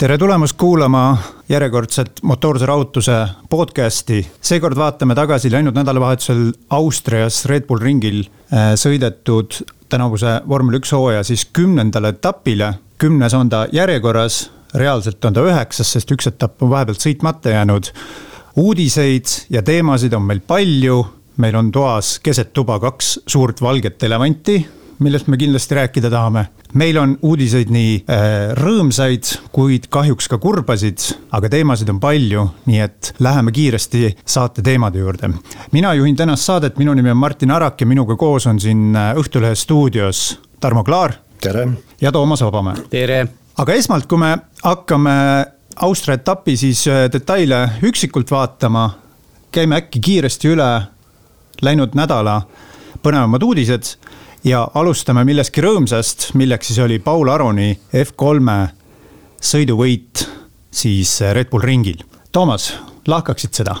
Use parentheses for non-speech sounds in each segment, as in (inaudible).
tere tulemast kuulama järjekordset motoorse rahutuse podcast'i. seekord vaatame tagasi läinud nädalavahetusel Austrias Red Bull ringil äh, sõidetud tänavuse vormel üks hooaja siis kümnendale etapile. kümnes on ta järjekorras, reaalselt on ta üheksas, sest üks etapp on vahepealt sõitmata jäänud. uudiseid ja teemasid on meil palju, meil on toas keset tuba kaks suurt valget elevanti millest me kindlasti rääkida tahame. meil on uudiseid nii äh, rõõmsaid, kuid kahjuks ka kurbasid, aga teemasid on palju, nii et läheme kiiresti saate teemade juurde. mina juhin tänast saadet, minu nimi on Martin Arak ja minuga koos on siin äh, Õhtulehe stuudios Tarmo Klaar. tere. ja Toomas Vabamäe. tere. aga esmalt, kui me hakkame Austria etapi siis äh, detaile üksikult vaatama, käime äkki kiiresti üle läinud nädala põnevamad uudised ja alustame millestki rõõmsast, milleks siis oli Paul Aroni F3-e sõiduvõit siis Red Bull ringil. Toomas, lahkaksid seda?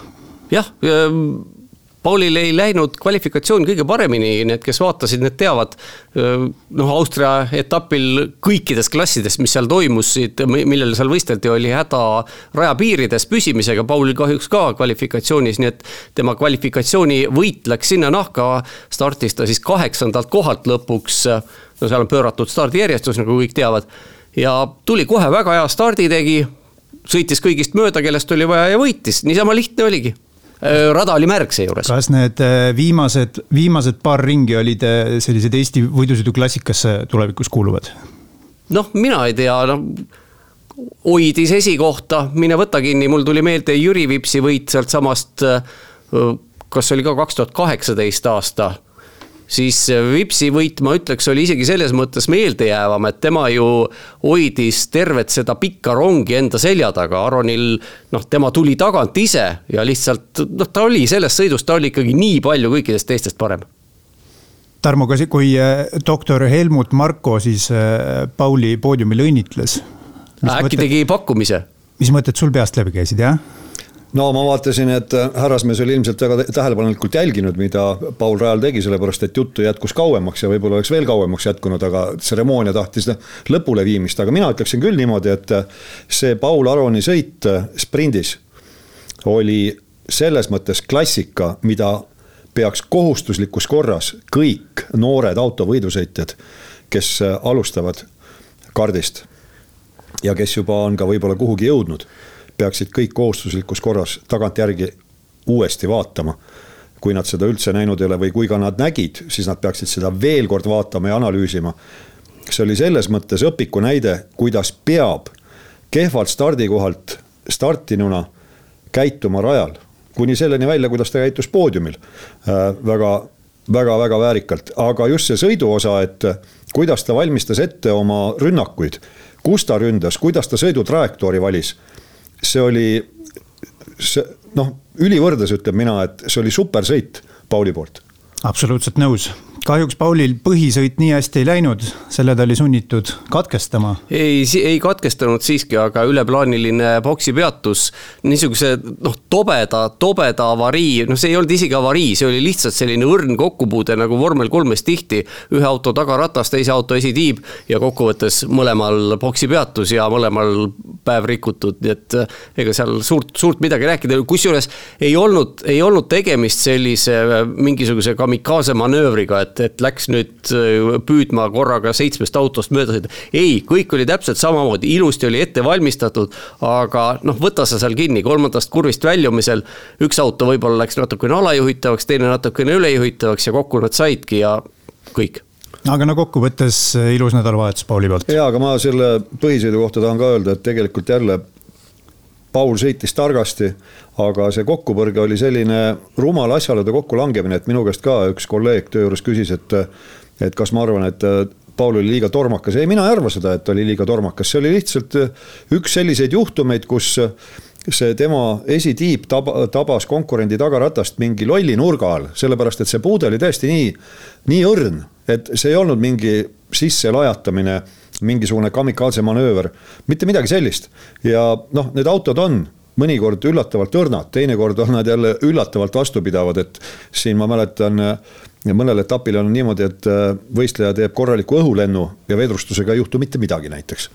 jah ähm Paulil ei läinud kvalifikatsioon kõige paremini, need, kes vaatasid, need teavad. noh, Austria etapil kõikides klassides, mis seal toimusid, millel seal võisteldi, oli häda rajapiirides püsimisega. Paulil kahjuks ka kvalifikatsioonis, nii et tema kvalifikatsiooni võit läks sinna nahka. startis ta siis kaheksandalt kohalt lõpuks. no seal on pööratud stardijärjestus, nagu kõik teavad. ja tuli kohe väga hea stardi tegi sõitis kõigist mööda, kellest oli vaja ja võitis, niisama lihtne oligi rada oli märg seejuures. kas need äh, viimased, viimased paar ringi olid äh, sellised Eesti võidusõiduklassikasse tulevikus kuuluvad? noh, mina ei tea, noh hoidis esikohta, mine võta kinni, mul tuli meelde Jüri Vipsi võit sealtsamast. kas oli ka kaks tuhat kaheksateist aasta siis Vipsi võit, ma ütleks, oli isegi selles mõttes meeldejäävam, et tema ju hoidis tervet seda pikka rongi enda selja taga, Aronil noh, tema tuli tagant ise ja lihtsalt noh, ta oli selles sõidus, ta oli ikkagi nii palju kõikidest teistest parem Tarmo, kas, kui äh, doktor Helmut Marko siis äh, Pauli poodiumil õnnitles? äkki mõtted, tegi pakkumise? mis mõtted sul peast läbi käisid, jah? No ma vaatasin, et härrasmees oli ilmselt väga tähelepanelikult jälginud, mida Paul Rajal tegi, sellepärast et juttu jätkus kauemaks ja võib-olla oleks veel kauemaks jätkunud, aga tseremoonia tahtis lõpuleviimist, aga mina ütleksin küll niimoodi, et see Paul Aroni sõit sprindis oli selles mõttes klassika, mida peaks kohustuslikus korras kõik noored autovõidusõitjad, kes alustavad kardist ja kes juba on ka võib-olla kuhugi jõudnud peaksid kõik kohustuslikus korras tagantjärgi uuesti vaatama. kui nad seda üldse näinud ei ole või kui ka nad nägid, siis nad peaksid seda veel kord vaatama ja analüüsima. see oli selles mõttes õpiku näide, kuidas peab kehvalt stardikohalt startinuna käituma rajal. kuni selleni välja, kuidas ta käitus poodiumil äh,. väga, väga, väga väärikalt, aga just see sõiduosa, et kuidas ta valmistas ette oma rünnakuid kus ta ründas, kuidas ta sõidutrajektoori valis see oli, see noh, ülivõrdes ütleb mina, et see oli supersõit Pauli poolt. absoluutselt nõus kahjuks Paulil põhisõit nii hästi ei läinud, selle ta oli sunnitud katkestama. ei, ei katkestanud siiski, aga üleplaaniline poksipeatus, niisuguse noh, tobeda, tobeda avarii, noh, see ei olnud isegi avarii, see oli lihtsalt selline õrn kokkupuude nagu vormel kolmes tihti. ühe auto tagaratas, teise auto esitiib ja kokkuvõttes mõlemal poksipeatus ja mõlemal päev rikutud, nii et eh, ega seal suurt, suurt midagi rääkida, kusjuures ei olnud, ei olnud tegemist sellise eh, mingisuguse kamikaze manöövriga, et et, et läks nüüd äh, püüdma korraga seitsmest autost mööda sõita. ei, kõik oli täpselt samamoodi, ilusti oli ette valmistatud, aga noh, võta sa seal kinni kolmandast kurvist väljumisel. üks auto võib-olla läks natukene alajuhitavaks, teine natukene ülejuhitavaks ja kokku nad saidki ja kõik aga no kokkuvõttes äh, ilus nädalavahetus Pauli poolt. ja, aga ma selle põhisõidu kohta tahan ka öelda, et tegelikult jälle Paul sõitis targasti, aga see kokkupõrge oli selline rumal asjaolude kokkulangemine, et minu käest ka üks kolleeg töö juures küsis, et, et kas ma arvan, et Paul oli liiga tormakas. ei, mina ei arva seda, et oli liiga tormakas, see oli lihtsalt üks selliseid juhtumeid, kus see tema esitiib taba, tabas konkurendi tagaratast mingi lolli nurga all, sellepärast et see puude oli tõesti nii, nii õrn, et see ei olnud mingi sisse lajatamine, mingisugune kamikaze manööver, mitte midagi sellist. ja noh, need autod on mõnikord üllatavalt õrnad, teinekord on nad jälle üllatavalt vastupidavad, et siin ma mäletan ja mõnel etapil on niimoodi, et äh, võistleja teeb korraliku õhulennu ja vedrustusega ei juhtu mitte midagi näiteks.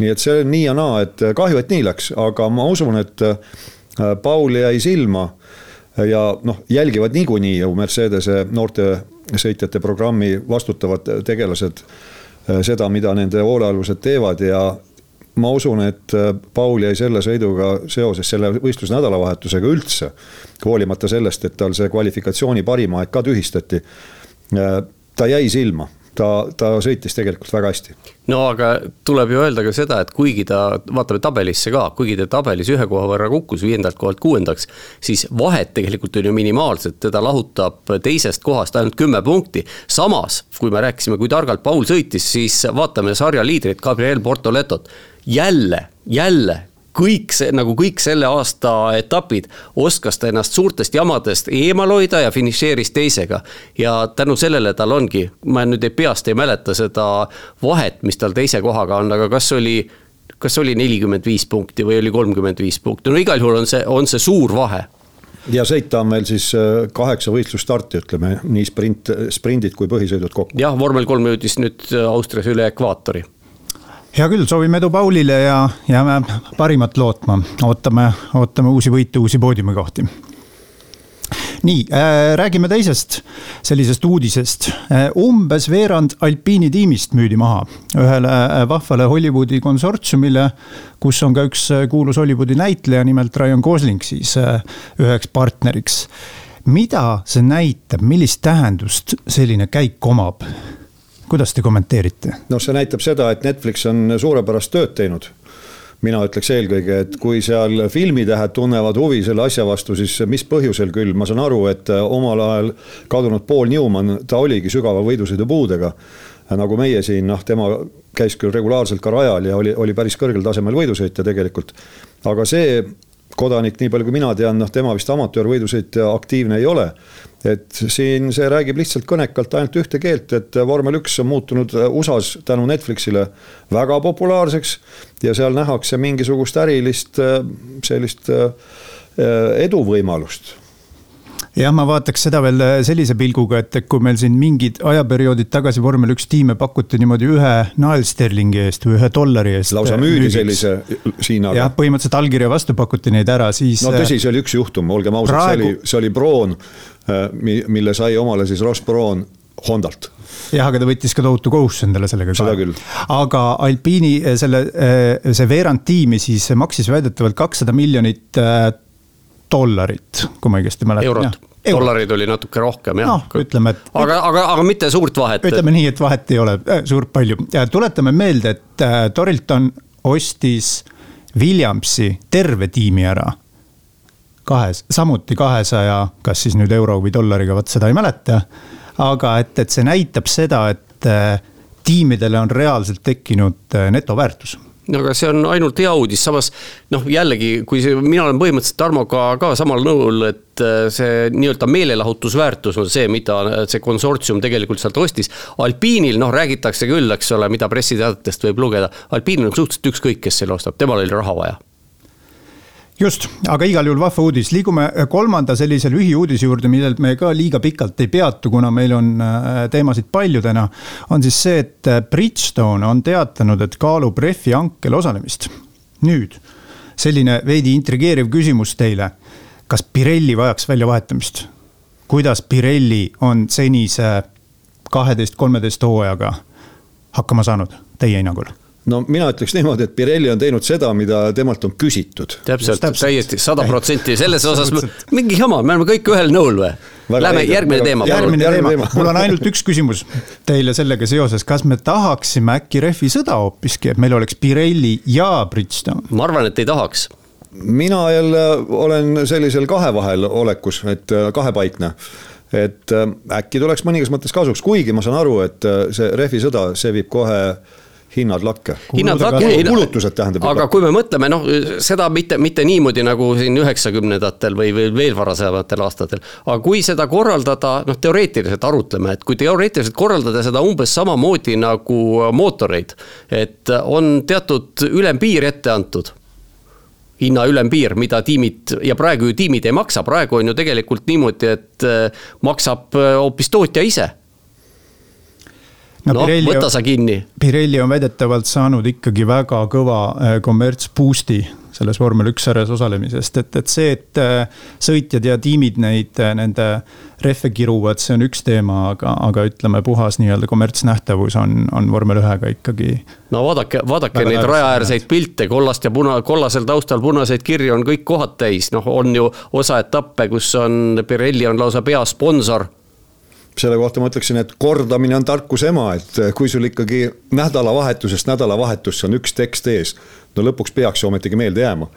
nii et see on nii ja naa, et äh, kahju, et nii läks, aga ma usun, et äh, Paul jäi silma ja noh, jälgivad niikuinii ju Mercedese noortesõitjate programmi vastutavad tegelased seda, mida nende hoolealused teevad ja ma usun, et Paul jäi selle sõiduga seoses selle võistluse nädalavahetusega üldse, hoolimata sellest, et tal see kvalifikatsiooni parim aeg ka tühistati. ta jäi silma ta, ta sõitis tegelikult väga hästi. no aga tuleb ju öelda ka seda, et kuigi ta, vaatame tabelisse ka, kuigi ta tabelis ühe koha võrra kukkus viiendalt kohalt kuuendaks, siis vahet tegelikult on ju minimaalselt, teda lahutab teisest kohast ainult kümme punkti. samas, kui me rääkisime, kui targalt Paul sõitis, siis vaatame sarja liidrit Gabriel Portoletot. jälle, jälle kõik see, nagu kõik selle aasta etapid, oskas ta ennast suurtest jamadest eemal hoida ja finišeeris teisega. ja tänu sellele tal ongi, ma nüüd ei peast ei mäleta seda vahet, mis tal teise kohaga on, aga kas oli, kas oli nelikümmend viis punkti või oli kolmkümmend viis punkti, no igal juhul on see, on see suur vahe ja sõita on meil siis äh, kaheksa võistlusstarti, ütleme nii sprint, sprindid kui põhisõidud kokku. jah, vormel kolm jõudis nüüd Austrias üle ekvaatori hea küll, soovime edu Paulile ja jääme parimat lootma, ootame, ootame uusi võite, uusi poodiumikohti nii äh,, räägime teisest sellisest uudisest äh,. umbes veerand alpiini tiimist müüdi maha ühele äh, vahvale Hollywoodi konsortsiumile, kus on ka üks äh, kuulus Hollywoodi näitleja, nimelt Ryan Gosling siis äh, üheks partneriks. mida see näitab, millist tähendust selline käik omab? Kuidas te kommenteerite? noh, see näitab seda, et Netflix on suurepärast tööd teinud mina ütleks eelkõige, et kui seal filmitähed tunnevad huvi selle asja vastu, siis mis põhjusel küll, ma saan aru, et omal ajal kadunud Paul Newman, ta oligi sügava võidusõidupuudega. nagu meie siin, noh, tema käis küll regulaarselt ka rajal ja oli, oli päris kõrgel tasemel võidusõitja tegelikult. aga see kodanik, nii palju kui mina tean, noh, tema vist amatöörvõidusõitja aktiivne ei ole et siin see räägib lihtsalt kõnekalt ainult ühte keelt, et vormel üks on muutunud USA-s tänu Netflixile väga populaarseks. ja seal nähakse mingisugust ärilist sellist eduvõimalust jah, ma vaataks seda veel sellise pilguga, et kui meil siin mingid ajaperioodid tagasi vormel üks tiime pakuti niimoodi ühe naelsterlingi eest või ühe dollari eest. lausa müüdi müügiks. sellise hinnaga. jah, põhimõtteliselt allkirja vastu pakuti neid ära, siis. no tõsi, see oli üks juhtum, olgem ausad praegu..., see oli, see oli Broon Äh, mille sai omale siis Ross Brown Hondalt jah, aga ta võttis ka tohutu kohustuse endale sellega ka. aga Alpiini äh, selle, äh, see veerand tiimi siis maksis väidetavalt kakssada miljonit dollarit, kui ma õigesti mäletan. eurot, dollareid oli natuke rohkem jah no,. ütleme, et. aga, aga, aga mitte suurt vahet. ütleme nii, et vahet ei ole äh, suurt palju. tuletame meelde, et äh, Torilton ostis Williamsi terve tiimi ära kahes, samuti kahesaja, kas siis nüüd euro või dollariga, vot seda ei mäleta. aga et, et see näitab seda, et äh, tiimidele on reaalselt tekkinud äh, netoväärtus aga see on ainult hea uudis, samas noh, jällegi, kui see, mina olen põhimõtteliselt Tarmoga ka samal nõul, et äh, see nii-öelda meelelahutusväärtus on see, mida see konsortsium tegelikult sealt ostis. Alpiinil noh, räägitakse küll, eks ole, mida pressiteadetest võib lugeda, Alpiinil on suhteliselt ükskõik, kes selle ostab, temal oli raha vaja just, aga igal juhul vahva uudis, liigume kolmanda sellise lühiuudise juurde, millelt me ka liiga pikalt ei peatu, kuna meil on äh, teemasid palju täna. on siis see, et äh, Bridgestone on teatanud, et kaalub rehvi hankel osalemist. nüüd selline veidi intrigeeriv küsimus teile. kas Pirelli vajaks väljavahetamist? kuidas Pirelli on senise kaheteist, kolmeteist hooajaga hakkama saanud, teie hinnangul? No mina ütleks niimoodi, et Pirelli on teinud seda, mida temalt on küsitud. täpselt, täiesti sada protsenti, selles osas mingi jama, me oleme kõik ühel nõul või? Lähme järgmine teema. järgmine teema, mul on ainult üks küsimus teile sellega seoses, kas me tahaksime äkki rehvi sõda hoopiski, et meil oleks Pirelli ja Bridgestone? ma arvan, et ei tahaks. Mina jälle olen sellisel kahe vahel olekus, et äh, kahepaikne. Et äh, äkki tuleks mõningas mõttes kasuks, kuigi ma saan aru, et äh, see rehvi sõda, see viib kohe hinnad lakke. hinnad lakke. kulutused tähendab. aga kui me mõtleme noh, seda mitte, mitte niimoodi nagu siin üheksakümnendatel või, või veel varasematel aastatel. aga kui seda korraldada, noh teoreetiliselt arutleme, et kui teoreetiliselt korraldada seda umbes samamoodi nagu mootoreid. et on teatud ülempiir ette antud hinna ülempiir, mida tiimid ja praegu ju tiimid ei maksa, praegu on ju tegelikult niimoodi, et maksab hoopis tootja ise no, no võta sa kinni. Pirelli on väidetavalt saanud ikkagi väga kõva äh, kommertsboost'i selles vormel üks sarjas osalemisest, et, et see, et äh, sõitjad ja tiimid neid, äh, nende rehve kiruvad, see on üks teema, aga, aga ütleme, puhas nii-öelda kommertsnähtavus on, on vormel ühega ikkagi. no vaadake, vaadake neid rajaäärseid pilte, kollast ja puna, kollasel taustal punaseid kirju on kõik kohad täis, noh, on ju osa etappe, kus on Pirelli on lausa peasponsor selle kohta ma ütleksin, et kordamine on tarkuse ema, et kui sul ikkagi nädalavahetusest nädalavahetusse on üks tekst ees, no lõpuks peaks ju ometigi meelde jääma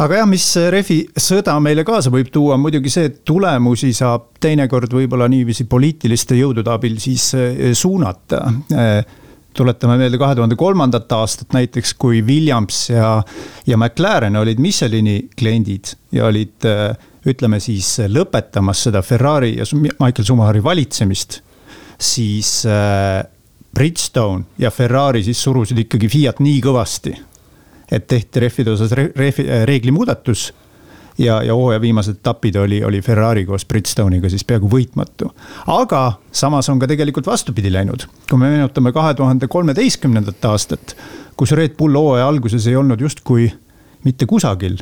aga jah, mis Refi sõda meile kaasa võib tuua, on muidugi see, et tulemusi saab teinekord võib-olla niiviisi poliitiliste jõudude abil siis eh, suunata. Eh, tuletame meelde kahe tuhande kolmandat aastat näiteks, kui Williams ja, ja McLaren olid Michelini kliendid ja olid äh, ütleme siis lõpetamas seda Ferrari ja Michael Schumacheri valitsemist, siis äh, Bridgestone ja Ferrari siis surusid ikkagi Fiat nii kõvasti, et tehti rehvide osas re, re, reegli muudatus ja, ja hooaja viimased etapid oli, oli Ferrari koos Bridgestone'iga siis peaaegu võitmatu. aga samas on ka tegelikult vastupidi läinud, kui me meenutame kahe tuhande kolmeteistkümnendat aastat, kus Red Bull hooaja alguses ei olnud justkui mitte kusagil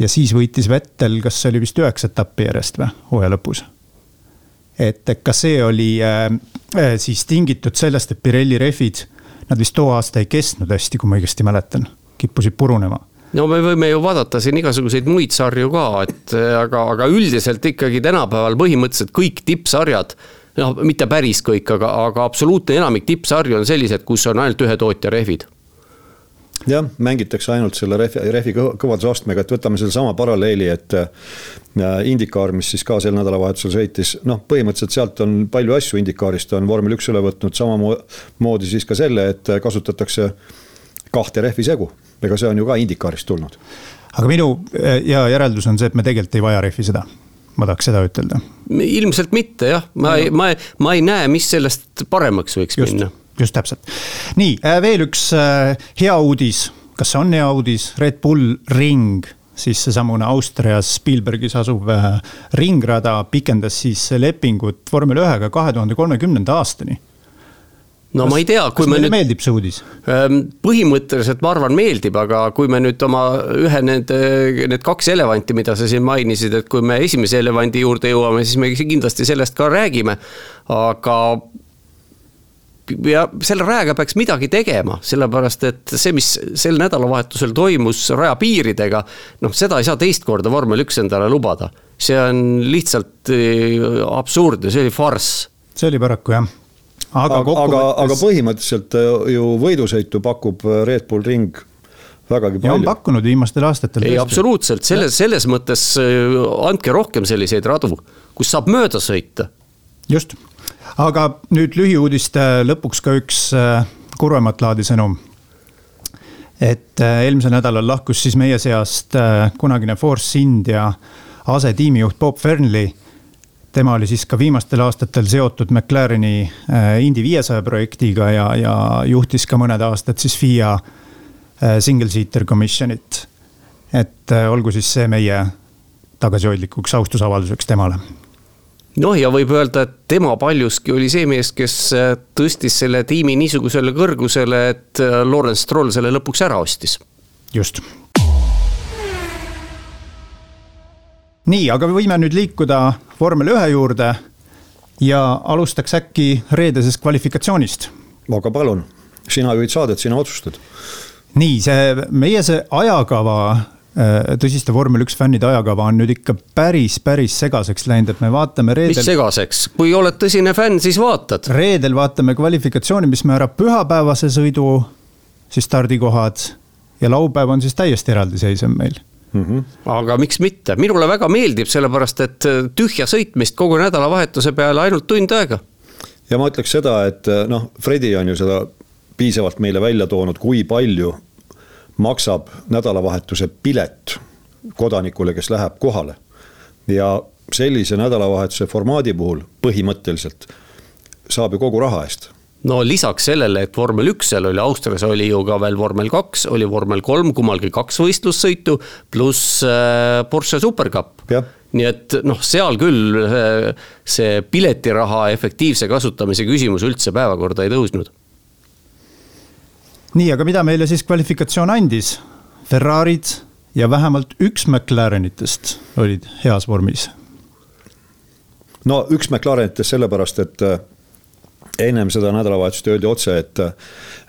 ja siis võitis Vettel, kas see oli vist üheksa etappi järjest või, hooaja lõpus. et ka see oli äh, äh, siis tingitud sellest, et Pirelli rehvid, nad vist too aasta ei kestnud hästi, kui ma õigesti mäletan, kippusid purunema. No me võime ju vaadata siin igasuguseid muid sarju ka, et aga, aga üldiselt ikkagi tänapäeval põhimõtteliselt kõik tippsarjad noh, mitte päris kõik, aga, aga absoluutne enamik tippsarju on sellised, kus on ainult ühe tootja rehvid jah, mängitakse ainult selle rehvi, rehvi kõvadusastmega, et võtame sellesama paralleeli, et äh, Indikaar, mis siis ka sel nädalavahetusel sõitis, noh, põhimõtteliselt sealt on palju asju Indikaarist on vormel üks üle võtnud, samamoodi siis ka selle, et kasutatakse kahte rehvisegu. ega see on ju ka Indikaarist tulnud. aga minu äh, ja järeldus on see, et me tegelikult ei vaja rehvi seda ma tahaks seda ütelda. ilmselt mitte jah, ma ei, ma, ma ei näe, mis sellest paremaks võiks Just. minna just täpselt. nii, äh, veel üks äh, hea uudis, kas see on hea uudis, Red Bull Ring siis seesamune Austrias Spielbergis asuv äh, ringrada pikendas siis lepingut vormel ühega kahe tuhande kolmekümnenda aastani no kas, ma ei tea, kui me nüüd. meeldib see uudis? Ähm, põhimõtteliselt ma arvan, meeldib, aga kui me nüüd oma ühe nende, need kaks elevanti, mida sa siin mainisid, et kui me esimese elevandi juurde jõuame, siis me kindlasti sellest ka räägime. aga ja selle rajaga peaks midagi tegema, sellepärast et see, mis sel nädalavahetusel toimus rajapiiridega, noh, seda ei saa teist korda vormel üks endale lubada. see on lihtsalt äh, absurdne, see oli farss. see oli paraku jah aga, aga, aga, aga põhimõtteliselt äh, ju võidusõitu pakub äh, Red Bull Ring vägagi palju. ja on pakkunud viimastel aastatel. ei, absoluutselt, selles, selles mõttes andke rohkem selliseid radu, kus saab mööda sõita. just aga nüüd lühiuudiste lõpuks ka üks äh, kurvemat laadi sõnum. et äh, eelmisel nädalal lahkus siis meie seast äh, kunagine Force India asetiimijuht Bob Fernley tema oli siis ka viimastel aastatel seotud McLareni Indy viiesaja projektiga ja, ja juhtis ka mõned aastad siis FIA single seater commission'it. et olgu siis see meie tagasihoidlikuks austusavalduseks temale noh, ja võib öelda, et tema paljuski oli see mees, kes äh, tõstis selle tiimi niisugusele kõrgusele, et äh, Lawrence Stroll selle lõpuks ära ostis. just. nii, aga me võime nüüd liikuda vormel ühe juurde ja alustaks äkki reedesest kvalifikatsioonist. aga palun, sina juhid saadet, sina otsustad. nii, see meie see ajakava tõsiste vormel üks fännide ajakava on nüüd ikka päris, päris segaseks läinud, et me vaatame reedel. mis segaseks, kui oled tõsine fänn, siis vaatad. reedel vaatame kvalifikatsiooni, mis määrab pühapäevase sõidu, siis stardikohad ja laupäev on siis täiesti eraldiseisev meil mm. -hmm. aga miks mitte, minule väga meeldib, sellepärast et äh, tühja sõitmist kogu nädalavahetuse peale ainult tund aega. ja ma ütleks seda, et äh, noh, Fredi on ju seda piisavalt meile välja toonud, kui palju maksab nädalavahetuse pilet kodanikule, kes läheb kohale. ja sellise nädalavahetuse formaadi puhul põhimõtteliselt saab ju kogu raha eest no lisaks sellele, et vormel üks seal oli, Austrias oli ju ka veel vormel kaks, oli vormel kolm, kummalgi kaks võistlussõitu, pluss äh, Porsche supercup. nii et noh, seal küll äh, see piletiraha efektiivse kasutamise küsimus üldse päevakorda ei tõusnud. Nii, aga mida meile siis kvalifikatsioon andis? Ferrari'd ja vähemalt üks McLarenitest olid heas vormis. no üks McLarenitest sellepärast, et äh, ennem seda nädalavahetust öeldi otse, et äh,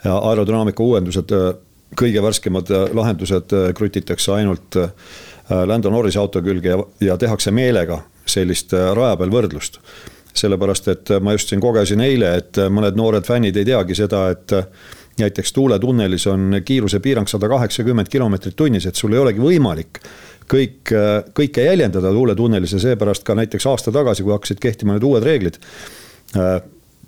aerodünaamika uuendused, äh, kõige värskemad lahendused krutitakse ainult Lando Norrise auto külge ja, ja tehakse meelega sellist raja peal võrdlust. sellepärast, et ma just siin kogesin eile, et mõned noored fännid ei teagi seda, et näiteks tuuletunnelis on kiirusepiirang sada kaheksakümmend kilomeetrit tunnis, et sul ei olegi võimalik kõik, kõike jäljendada tuuletunnelis ja seepärast ka näiteks aasta tagasi, kui hakkasid kehtima need uued reeglid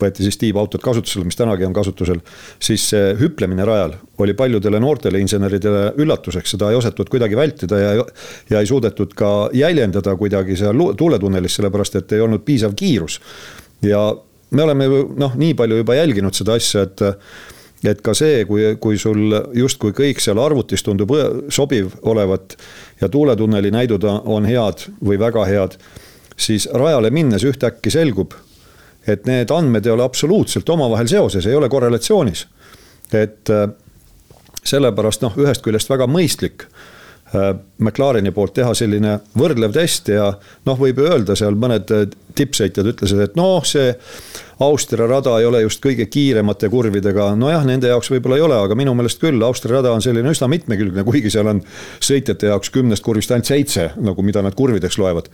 võeti siis tiibautod kasutusele, mis tänagi on kasutusel. siis see hüplemine rajal oli paljudele noortele inseneridele üllatuseks, seda ei osatud kuidagi vältida ja. ja ei suudetud ka jäljendada kuidagi seal tuuletunnelis, sellepärast et ei olnud piisav kiirus. ja me oleme ju noh, nii palju juba jälginud seda asja, et et ka see, kui, kui sul justkui kõik seal arvutis tundub sobiv olevat ja tuuletunneli näidud on head või väga head, siis rajale minnes ühtäkki selgub et need andmed ei ole absoluutselt omavahel seoses, ei ole korrelatsioonis. et äh, sellepärast noh, ühest küljest väga mõistlik McLareni poolt teha selline võrdlev test ja noh, võib ju öelda seal mõned äh, tippsõitjad ütlesid, et noh, see Austria rada ei ole just kõige kiiremate kurvidega, nojah, nende jaoks võib-olla ei ole, aga minu meelest küll, Austria rada on selline üsna mitmekülgne, kuigi seal on sõitjate jaoks kümnest kurvist ainult seitse, nagu mida nad kurvideks loevad.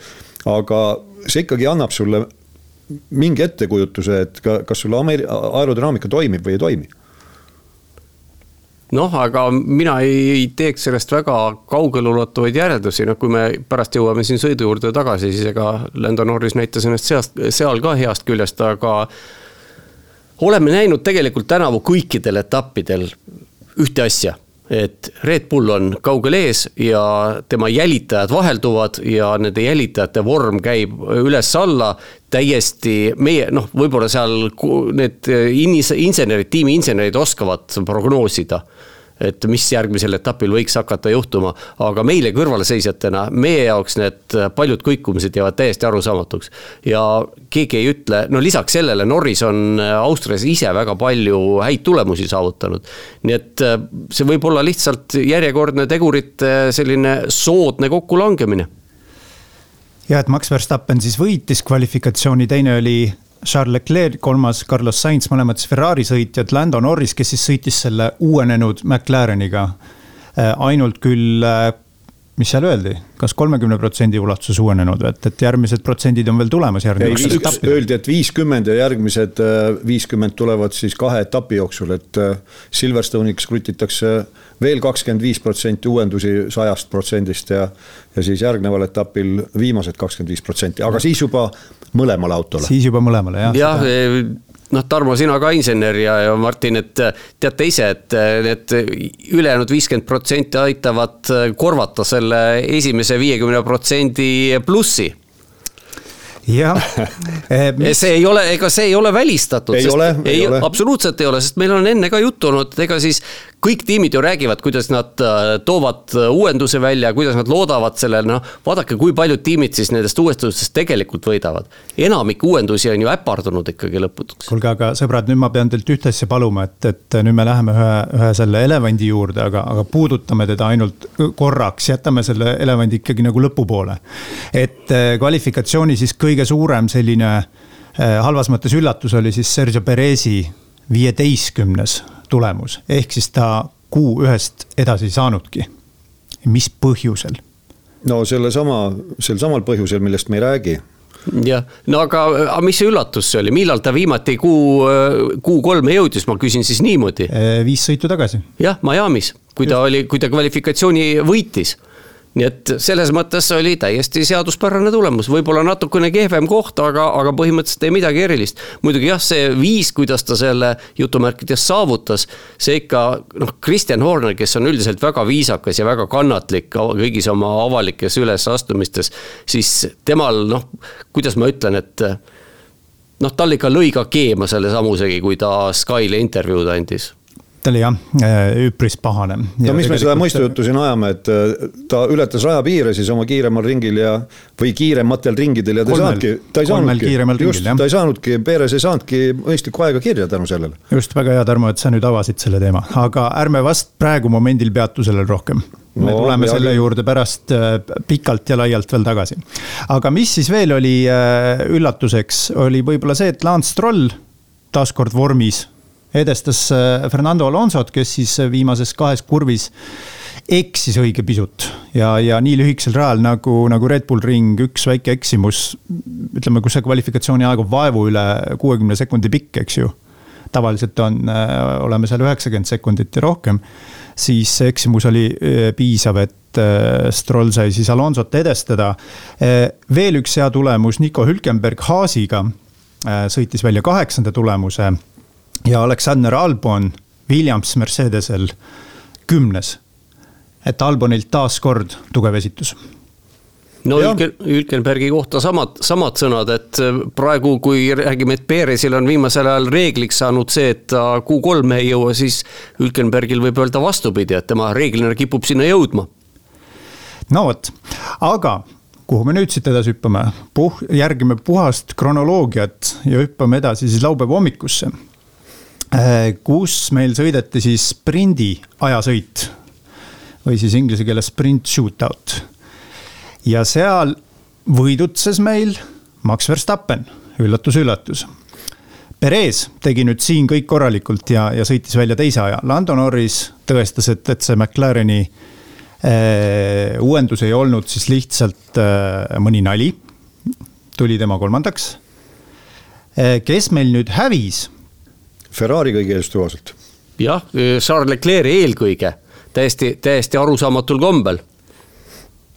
aga see ikkagi annab sulle mingi ettekujutuse, et ka, kas sul aerodünaamika toimib või ei toimi? Noh, aga mina ei teeks sellest väga kaugeleulatuvaid järeldusi, noh, kui me pärast jõuame siin sõidu juurde tagasi, siis ega Lando Norris näitas ennast seast, seal ka heast küljest, aga oleme näinud tegelikult tänavu kõikidel etappidel ühte asja et Red Bull on kaugel ees ja tema jälitajad vahelduvad ja nende jälitajate vorm käib üles-alla. täiesti meie noh, võib-olla seal need insenerid, tiimi insenerid oskavad prognoosida et mis järgmisel etapil võiks hakata juhtuma. aga meile kõrvalseisjatena, meie jaoks need paljud kõikumised jäävad täiesti arusaamatuks. ja keegi ei ütle, no lisaks sellele Norris on Austrias ise väga palju häid tulemusi saavutanud. nii et äh, see võib olla lihtsalt järjekordne tegurite selline soodne kokkulangemine ja et Max Verstappen siis võitis kvalifikatsiooni, teine oli Charles Leclerc, kolmas Carlos Sainz, mõlemad siis Ferrari sõitjad, Lando Norris, kes siis sõitis selle uuenenud McLareniga. Äh, ainult küll, äh, mis seal öeldi, kas kolmekümne protsendi ulatuses uuenenud, et, et järgmised protsendid on veel tulemas järgmisel. Öeldi, et viiskümmend ja järgmised äh, viiskümmend tulevad siis kahe etapi jooksul, et Silverstone'iks krutitakse veel kakskümmend viis protsenti uuendusi sajast protsendist ja. ja siis järgneval etapil viimased kakskümmend viis protsenti, aga siis juba mõlemale autole. siis juba mõlemale jah. jah, e, noh, Tarmo, sina ka insener ja, ja Martin, et teate ise, et need ülejäänud viiskümmend protsenti aitavad korvata selle esimese viiekümne protsendi plussi jah (laughs) see ei ole, ega see ei ole välistatud. ei ole, ei ole. absoluutselt ei ole, sest meil on enne ka juttu olnud, et ega siis kõik tiimid ju räägivad, kuidas nad äh, toovad äh, uuenduse välja, kuidas nad loodavad sellele, noh. vaadake, kui paljud tiimid siis nendest uuendustest tegelikult võidavad. enamik uuendusi on ju äpardunud ikkagi lõpuks. kuulge, aga sõbrad, nüüd ma pean teilt ühte asja paluma, et, et nüüd me läheme ühe, ühe selle elevandi juurde, aga, aga puudutame teda ainult korraks, jätame selle elevandi ikkagi nagu lõpupoole. et äh, kvalifikatsiooni siis kõige suurem selline halvas mõttes üllatus oli siis Sergio Perezi viieteistkümnes tulemus, ehk siis ta kuu ühest edasi ei saanudki. mis põhjusel? no sellesama, sel samal põhjusel, millest me ei räägi jah, no aga, aga mis see üllatus see oli, millal ta viimati kuu, kuu kolme jõudis, ma küsin siis niimoodi. viis sõitu tagasi. jah, Miami's, kui ta oli, kui ta kvalifikatsiooni võitis nii et selles mõttes oli täiesti seaduspärane tulemus, võib-olla natukene kehvem koht, aga, aga põhimõtteliselt ei midagi erilist. muidugi jah, see viis, kuidas ta selle jutumärkides saavutas, see ikka noh, Kristjan Horner, kes on üldiselt väga viisakas ja väga kannatlik kõigis oma avalikes ülesastumistes, siis temal noh, kuidas ma ütlen, et noh, tal ikka lõi ka keema selle samusegi, kui ta Skyle intervjuud andis ta oli jah, äh, üpris pahane. no mis me seda mõistujuttu siin ajame, et äh, ta ületas rajapiire siis oma kiiremal ringil ja, või kiirematel ringidel ja ta ei saanudki, ta ei saanudki, just, ta ei saanudki, Perez ei saanudki mõistlikku aega kirja tänu sellele. just, väga hea, Tarmo, et sa nüüd avasid selle teema, aga ärme vast praegu momendil peatu sellel rohkem me no, tuleme ja, selle juurde pärast äh, pikalt ja laialt veel tagasi. aga mis siis veel oli üllatuseks, oli võib-olla see, et Lance Stroll taaskord vormis edestas äh, Fernando Alonsot, kes siis äh, viimases kahes kurvis eksis õige pisut ja, ja nii lühikesel rajal nagu, nagu Red Bull Ring, üks väike eksimus. ütleme, kus see kvalifikatsiooni aeg on vaevu üle kuuekümne sekundi pikk, eks ju. tavaliselt on, äh, oleme seal üheksakümmend sekundit ja rohkem. siis see eksimus oli piisav, et Stroll sai siis Alonsot edestada. veel üks hea tulemus, Nico Hülkenberg Haasiga sõitis välja kaheksanda tulemuse ja Alexander Albon Williams Mercedesel kümnes. et Albonilt taas kord tugev esitus no Ülken, Ülkenbergi kohta samad, samad sõnad, et äh, praegu, kui räägime, et Perezil on viimasel ajal reegliks saanud see, et ta Q3-e ei jõua, siis Ülkenbergil võib öelda vastupidi, et tema reeglina kipub sinna jõudma. no vot, aga kuhu me nüüd siit edasi hüppame, puh-, järgime puhast kronoloogiat ja hüppame edasi siis laupäeva hommikusse kus meil sõideti siis sprindi ajasõit või siis inglise keeles sprint shootout. ja seal võidutses meil Max Verstappen, üllatus-üllatus. Perez tegi nüüd siin kõik korralikult ja, ja sõitis välja teise aja, Lando Norris tõestas, et, et see McLareni äh, uuendus ei olnud siis lihtsalt äh, mõni nali. tuli tema kolmandaks äh,. kes meil nüüd hävis Ferrari kõige eestuvaselt. jah, Charles Leclerc eelkõige, täiesti, täiesti arusaamatul kombel.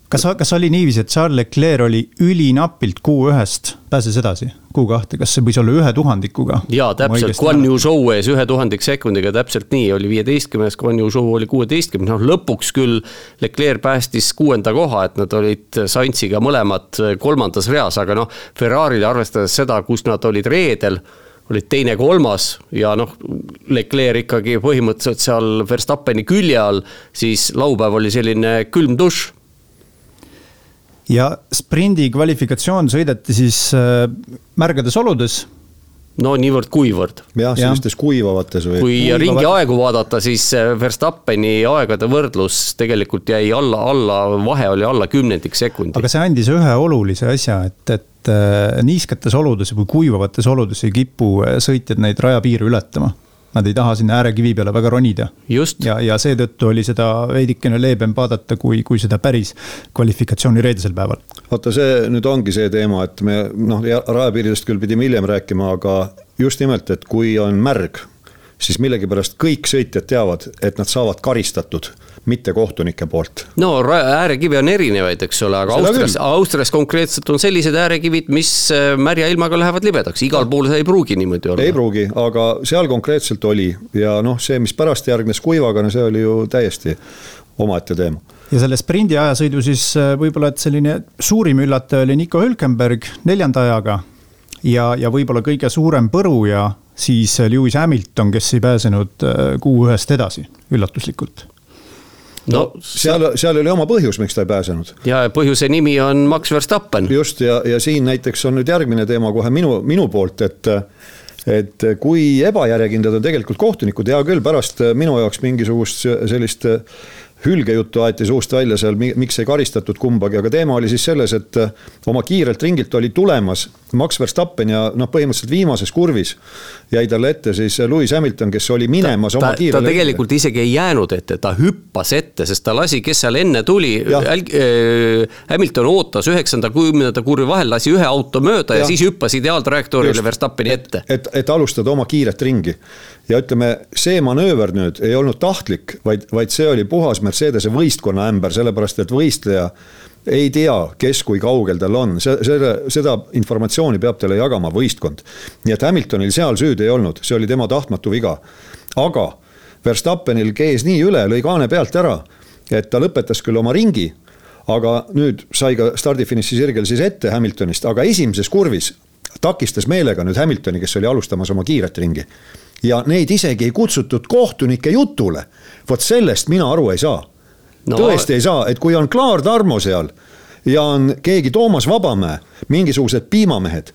kas, kas oli niiviisi, et Charles Leclerc oli ülinapilt Q1-st pääses edasi Q2, kas see võis olla ühe tuhandikuga? jaa, täpselt, Guan Yu Zhou ees ühe tuhandik sekundiga, täpselt nii, oli viieteistkümnes, Guan Yu Zhou oli kuueteistkümnes, noh lõpuks küll Leclerc päästis kuuenda koha, et nad olid Saintsiga mõlemad kolmandas reas, aga noh, Ferrari'le arvestades seda, kus nad olid reedel olid teine-kolmas ja noh, Leclerc ikkagi põhimõtteliselt seal Verstappeni külje all, siis laupäev oli selline külm dušš. ja sprindi kvalifikatsioon sõideti siis äh, märgades oludes no niivõrd-kuivõrd. jah, sellistes kuivavates või. kui kuivavad... ringi aegu vaadata, siis Verstappeni aegade võrdlus tegelikult jäi alla, alla, vahe oli alla kümnendik sekundi. aga see andis ühe olulise asja, et, et äh, niisketes oludes või kuivavates oludes ei kipu äh, sõitjad neid rajapiire ületama Nad ei taha sinna äärekivi peale väga ronida. ja, ja seetõttu oli seda veidikene leebem vaadata, kui, kui seda päris kvalifikatsiooni reedesel päeval. vaata, see nüüd ongi see teema, et me noh, rajapiiridest küll pidime hiljem rääkima, aga just nimelt, et kui on märg, siis millegipärast kõik sõitjad teavad, et nad saavad karistatud mitte kohtunike poolt. no äärekive on erinevaid, eks ole, aga Seda Austrias, Austrias konkreetselt on sellised äärekivid, mis äh, märja ilmaga lähevad libedaks, igal pool see ei pruugi niimoodi olla. ei pruugi, aga seal konkreetselt oli ja noh, see, mis pärast järgnes kuivaga, no see oli ju täiesti omaette teema ja selle sprindi ajasõidu siis äh, võib-olla, et selline suurim üllataja oli Nico Hülkenberg neljanda ajaga. ja, ja võib-olla kõige suurem põruja siis Lewis Hamilton, kes ei pääsenud Q1-st edasi üllatuslikult no, no seal, seal oli oma põhjus, miks ta ei pääsenud. ja põhjuse nimi on Max Verstappen. just ja, ja siin näiteks on nüüd järgmine teema kohe minu, minu poolt, et et kui ebajärjekindlad on tegelikult kohtunikud, hea küll, pärast minu jaoks mingisugust sellist hülgejuttu aeti suust välja seal, miks ei karistatud kumbagi, aga teema oli siis selles, et äh, oma kiirelt ringilt oli tulemas Max Verstappen ja noh, põhimõtteliselt viimases kurvis jäi talle ette siis Lewis Hamilton, kes oli minemas ta, oma kiirele. ta tegelikult ette. isegi ei jäänud ette, ta hüppas ette, sest ta lasi, kes seal enne tuli, äh, Hamilton ootas üheksanda, kümnenda kurvi vahel, lasi ühe auto mööda ja, ja siis hüppas ideaaltrajektoorile Verstappeni ette. et, et alustada oma kiiret ringi ja ütleme, see manööver nüüd ei olnud tahtlik, vaid, vaid see oli puhas Mercedese võistkonna ämber, sellepärast et võistleja ei tea, kes kui kaugel tal on, see, selle, seda informatsiooni peab talle jagama võistkond. nii et Hamiltonil seal süüd ei olnud, see oli tema tahtmatu viga. aga Verstappenil kees nii üle, lõi kaane pealt ära, et ta lõpetas küll oma ringi aga nüüd sai ka stardifiniši sirgel siis ette Hamiltonist, aga esimeses kurvis takistas meelega nüüd Hamiltoni, kes oli alustamas oma kiiret ringi. ja neid isegi ei kutsutud kohtunike jutule. vot sellest mina aru ei saa no.. tõesti ei saa, et kui on Klaar Tarmo seal ja on keegi Toomas Vabamäe, mingisugused piimamehed,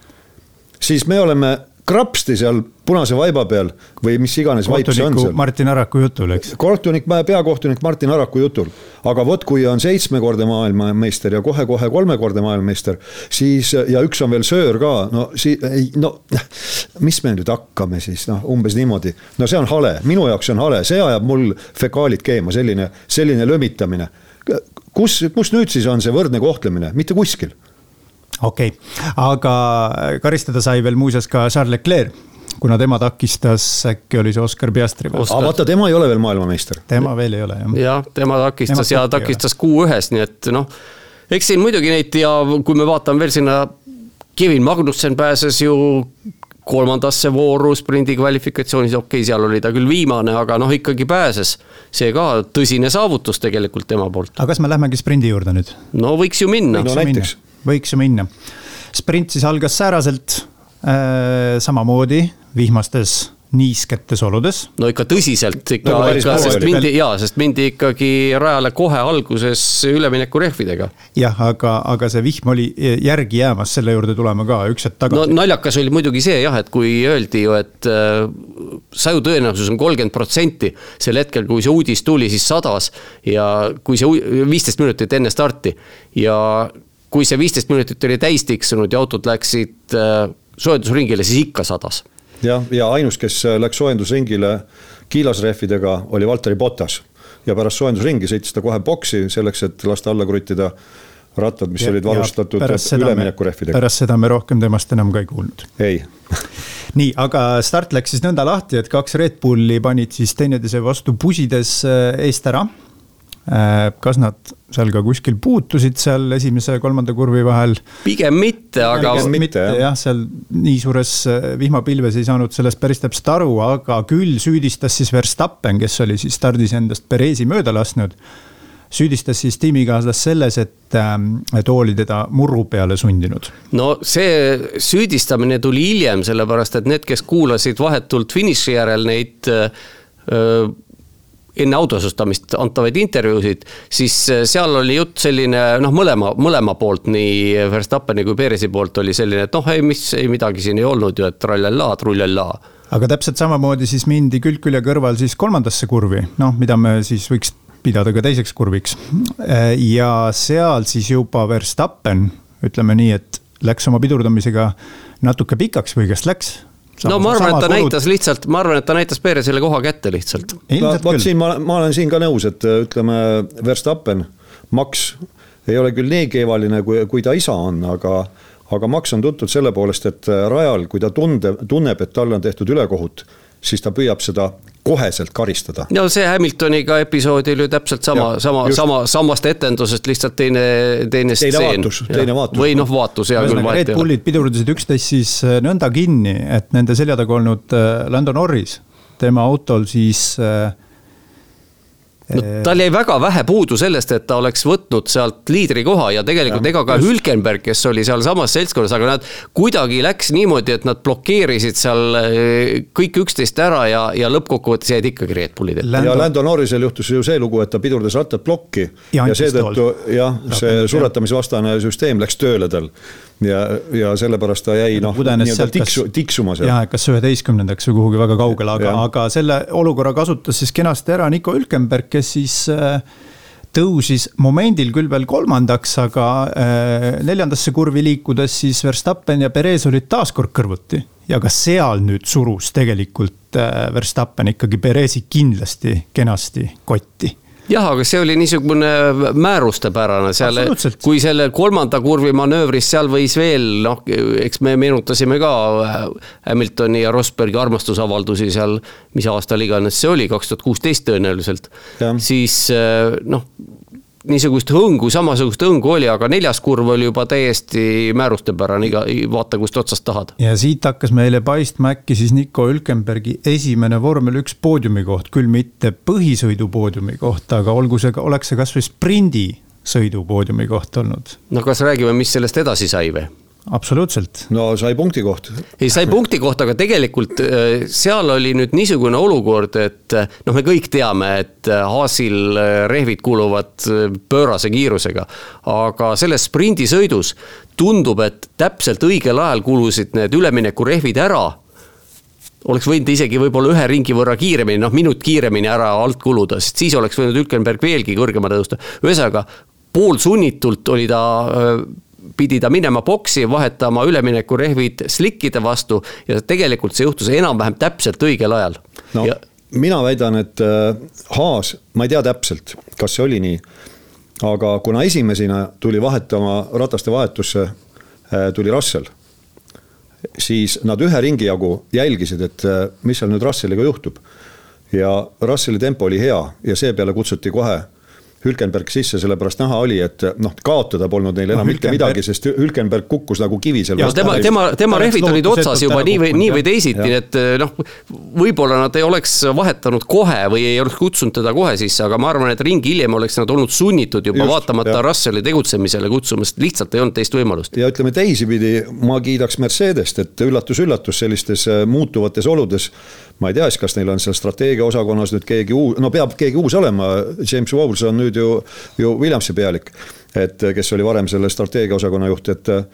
siis me oleme krapsti seal punase vaiba peal või mis iganes vaip see on seal. Martin Araku jutul, eks. kohtunik, peakohtunik Martin Araku jutul. aga vot, kui on seitsmekordne maailmameister ja kohe-kohe kolmekordne maailmameister, siis ja üks on veel söör ka, no siis, no mis me nüüd hakkame siis, noh, umbes niimoodi. no see on hale, minu jaoks see on hale, see ajab mul fekaalid keema, selline, selline lömitamine. kus, kus nüüd siis on see võrdne kohtlemine, mitte kuskil okei okay., aga karistada sai veel muuseas ka Charles Leclerc kuna tema takistas, äkki oli see Oscar Piastri peal. aga vaata, tema ei ole veel maailmameister. tema veel ei ole jah. jah, tema takistas tema ja takistas Q1-s, nii et noh, eks siin muidugi neid ja kui me vaatame veel sinna, Kevin Magnussen pääses ju kolmandasse vooru sprindi kvalifikatsioonis, okei okay,, seal oli ta küll viimane, aga noh, ikkagi pääses. see ka tõsine saavutus tegelikult tema poolt. aga kas me lähmegi sprindi juurde nüüd? no võiks ju minna. no näiteks võiks ju minna. sprint siis algas sääraselt äh,, samamoodi vihmastes niisketes oludes. no ikka tõsiselt ikka no,, ikka, sest mindi jaa, sest mindi ikkagi rajale kohe alguses üleminekurehvidega. jah, aga, aga see vihm oli järgi jäämas, selle juurde tuleme ka üks hetk tagasi. no naljakas oli muidugi see jah, et kui öeldi ju, et äh, saju tõenäosus on kolmkümmend protsenti. sel hetkel, kui see uudis tuli, siis sadas ja kui see viisteist minutit enne starti ja kui see viisteist minutit oli täis tiksunud ja autod läksid äh, soojendusringile, siis ikka sadas. jah, ja ainus, kes äh, läks soojendusringile kiilasrehvidega, oli Valteri Botas. ja pärast soojendusringi sõitis ta kohe boksi selleks, et lasta alla kruttida rattad, mis ja, olid varustatud üleminekurehvidega. pärast seda me rohkem temast enam ka ei kuulnud. ei (laughs) nii, aga start läks siis nõnda lahti, et kaks Red Bulli panid siis teineteise vastu pusides äh, eest ära kas nad seal ka kuskil puutusid seal esimese ja kolmanda kurvi vahel? pigem mitte, aga. pigem mitte jah ja,, seal nii suures äh, vihmapilves ei saanud sellest päris täpselt aru, aga küll süüdistas siis Verstappen, kes oli siis stardis endast Perezi mööda lasknud. süüdistas siis tiimikaaslast selles, et, ähm, et oli teda murru peale sundinud. no see süüdistamine tuli hiljem, sellepärast et need, kes kuulasid vahetult finiši järel neid öö, äh, enne autosustamist antavaid intervjuusid, siis äh, seal oli jutt selline noh, mõlema, mõlema poolt, nii Verstappeni kui Perezi poolt oli selline, et noh, ei, mis, ei midagi siin ei olnud ju, et trallallaa, trullallaa. aga täpselt samamoodi siis mindi külg külje kõrval siis kolmandasse kurvi, noh, mida me siis võiks pidada ka teiseks kurviks. Ja seal siis juba Verstappen, ütleme nii, et läks oma pidurdamisega natuke pikaks või kas läks no ma arvan, et ta kulud... näitas lihtsalt, ma arvan, et ta näitas Perezile koha kätte lihtsalt. vot siin ma, ma olen siin ka nõus, et ütleme, Verstappen, Max ei ole küll nii keevaline, kui, kui ta isa on, aga aga Max on tuntud selle poolest, et rajal, kui ta tunde, tunneb, et talle on tehtud ülekohut, siis ta püüab seda koheselt karistada. no see Hamiltoniga episood oli ju täpselt sama, sama, sama, samast etendusest lihtsalt teine, teine stseen. teine vaatus. või noh, vaatus hea küll. Red Bullid pidurdasid üksteist siis äh, nõnda kinni, et nende selja taga olnud äh, Lando Norris, tema autol siis äh, no tal jäi väga vähe puudu sellest, et ta oleks võtnud sealt liidrikoha ja tegelikult ja, ega ka just. Hülkenberg, kes oli sealsamas seltskonnas, aga nad kuidagi läks niimoodi, et nad blokeerisid seal kõik üksteist ära ja, ja lõppkokkuvõttes jäid ikkagi Red Bullid ette. ja Lando Norrisel juhtus ju see lugu, et ta pidurdas rattad plokki ja, ja seetõttu jah, see suretamisvastane süsteem läks tööle tal ja, ja sellepärast ta jäi noh, nii-öelda tiksu, tiksuma seal. jah, kas üheteistkümnendaks või kuhugi väga kaugele, aga, aga selle olukorra kasutas siis kenasti ära Nico Hülkenberg, kes siis äh, tõusis momendil küll veel kolmandaks, aga äh, neljandasse kurvi liikudes siis Verstappen ja Perez olid taas kord kõrvuti. ja ka seal nüüd surus tegelikult äh, Verstappen ikkagi Perezi kindlasti kenasti kotti jah, aga see oli niisugune määrustepärane. Seal, kui selle kolmanda kurvi manöövris seal võis veel noh, eks me meenutasime ka Hamiltoni ja Rosbergi armastusavaldusi seal, mis aastal iganes see oli, kaks tuhat kuusteist tõenäoliselt. siis noh niisugust hõngu, samasugust hõngu oli, aga neljas kurv oli juba täiesti määrustepärane, iga, vaata kust otsast tahad. ja siit hakkas meile paistma äkki siis Nico Hülkenbergi esimene vormel üks poodiumi koht, küll mitte põhisõidu poodiumi koht, aga olgu see, oleks see kasvõi sprindi sõidu poodiumi koht olnud. no kas räägime, mis sellest edasi sai või? Absoluutselt. no sai punkti koht. ei, sai punkti koht, aga tegelikult äh, seal oli nüüd niisugune olukord, et äh, noh, me kõik teame, et äh, Haasil rehvid kuluvad pöörase kiirusega. aga selles sprindisõidus tundub, et täpselt õigel ajal kulusid need üleminekurehvid ära oleks võinud isegi võib-olla ühe ringi võrra kiiremini, noh minut kiiremini ära alt kuluda, sest siis oleks võinud Hülkenberg veelgi kõrgemale tõusta. ühesõnaga, poolsunnitult oli ta pidi ta minema boksi, vahetama üleminekurehvid slikkide vastu ja tegelikult see juhtus enam-vähem täpselt õigel ajal no,. Ja... mina väidan, et äh, Haas, ma ei tea täpselt, kas see oli nii, aga kuna esimesena tuli vahetama rataste vahetusse, äh, tuli Russell siis nad ühe ringi jagu jälgisid, et äh, mis seal nüüd Russelliga juhtub. ja Russelli tempo oli hea ja seepeale kutsuti kohe Hülkenberg sisse, sellepärast näha oli, et noh, kaotada polnud neil enam no, mitte midagi, sest Hülkenberg kukkus nagu kivi seal. tema, tema, tema rehvid olid otsas juba nii või, nii või teisiti, et noh, võib-olla nad ei oleks vahetanud kohe või ei oleks kutsunud teda kohe sisse, aga ma arvan, et ringi hiljem oleks nad olnud sunnitud juba Just, vaatamata jah. Russelli tegutsemisele kutsuma, sest lihtsalt ei olnud teist võimalust. ja ütleme teisipidi, ma kiidaks Mercedest, et üllatus-üllatus sellistes äh, muutuvates oludes ma ei tea siis, kas neil on seal strateegiaosakonnas nüüd keegi uus, no peab keegi uus olema, James Bowles on nüüd ju, ju Williamsi pealik. et kes oli varem selle strateegiaosakonna juht, et äh,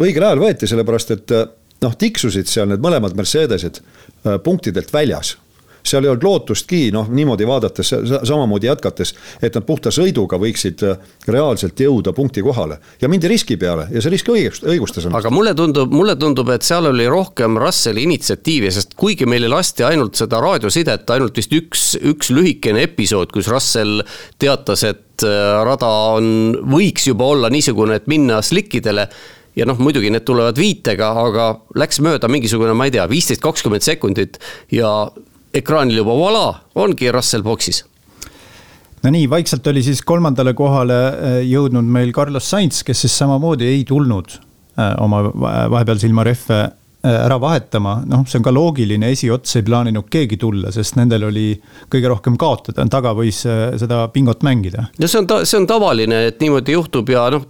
õigel ajal võeti, sellepärast et äh, noh, tiksusid seal need mõlemad Mercedesed äh, punktidelt väljas seal ei olnud lootustki, noh niimoodi vaadates, samamoodi jätkates, et nad puhta sõiduga võiksid äh, reaalselt jõuda punkti kohale. ja mindi riski peale ja see risk õigust, õigustas ennast. aga mulle tundub, mulle tundub, et seal oli rohkem Russelli initsiatiivi, sest kuigi meile lasti ainult seda raadiosidet, ainult vist üks, üks lühikene episood, kus Russell teatas, et äh, rada on, võiks juba olla niisugune, et minna slikkidele ja noh, muidugi need tulevad viitega, aga läks mööda mingisugune, ma ei tea, viisteist, kakskümmend sekundit ja ekraanil juba voilà, ongi Russell boksis no nii, vaikselt oli siis kolmandale kohale äh, jõudnud meil Carlos Sainz, kes siis samamoodi ei tulnud äh, oma vahepealse ilma rehve äh, ära vahetama, noh, see on ka loogiline, esiots ei plaaninud keegi tulla, sest nendel oli kõige rohkem kaotada, taga võis seda pingot mängida. no see on, see on tavaline, et niimoodi juhtub ja noh,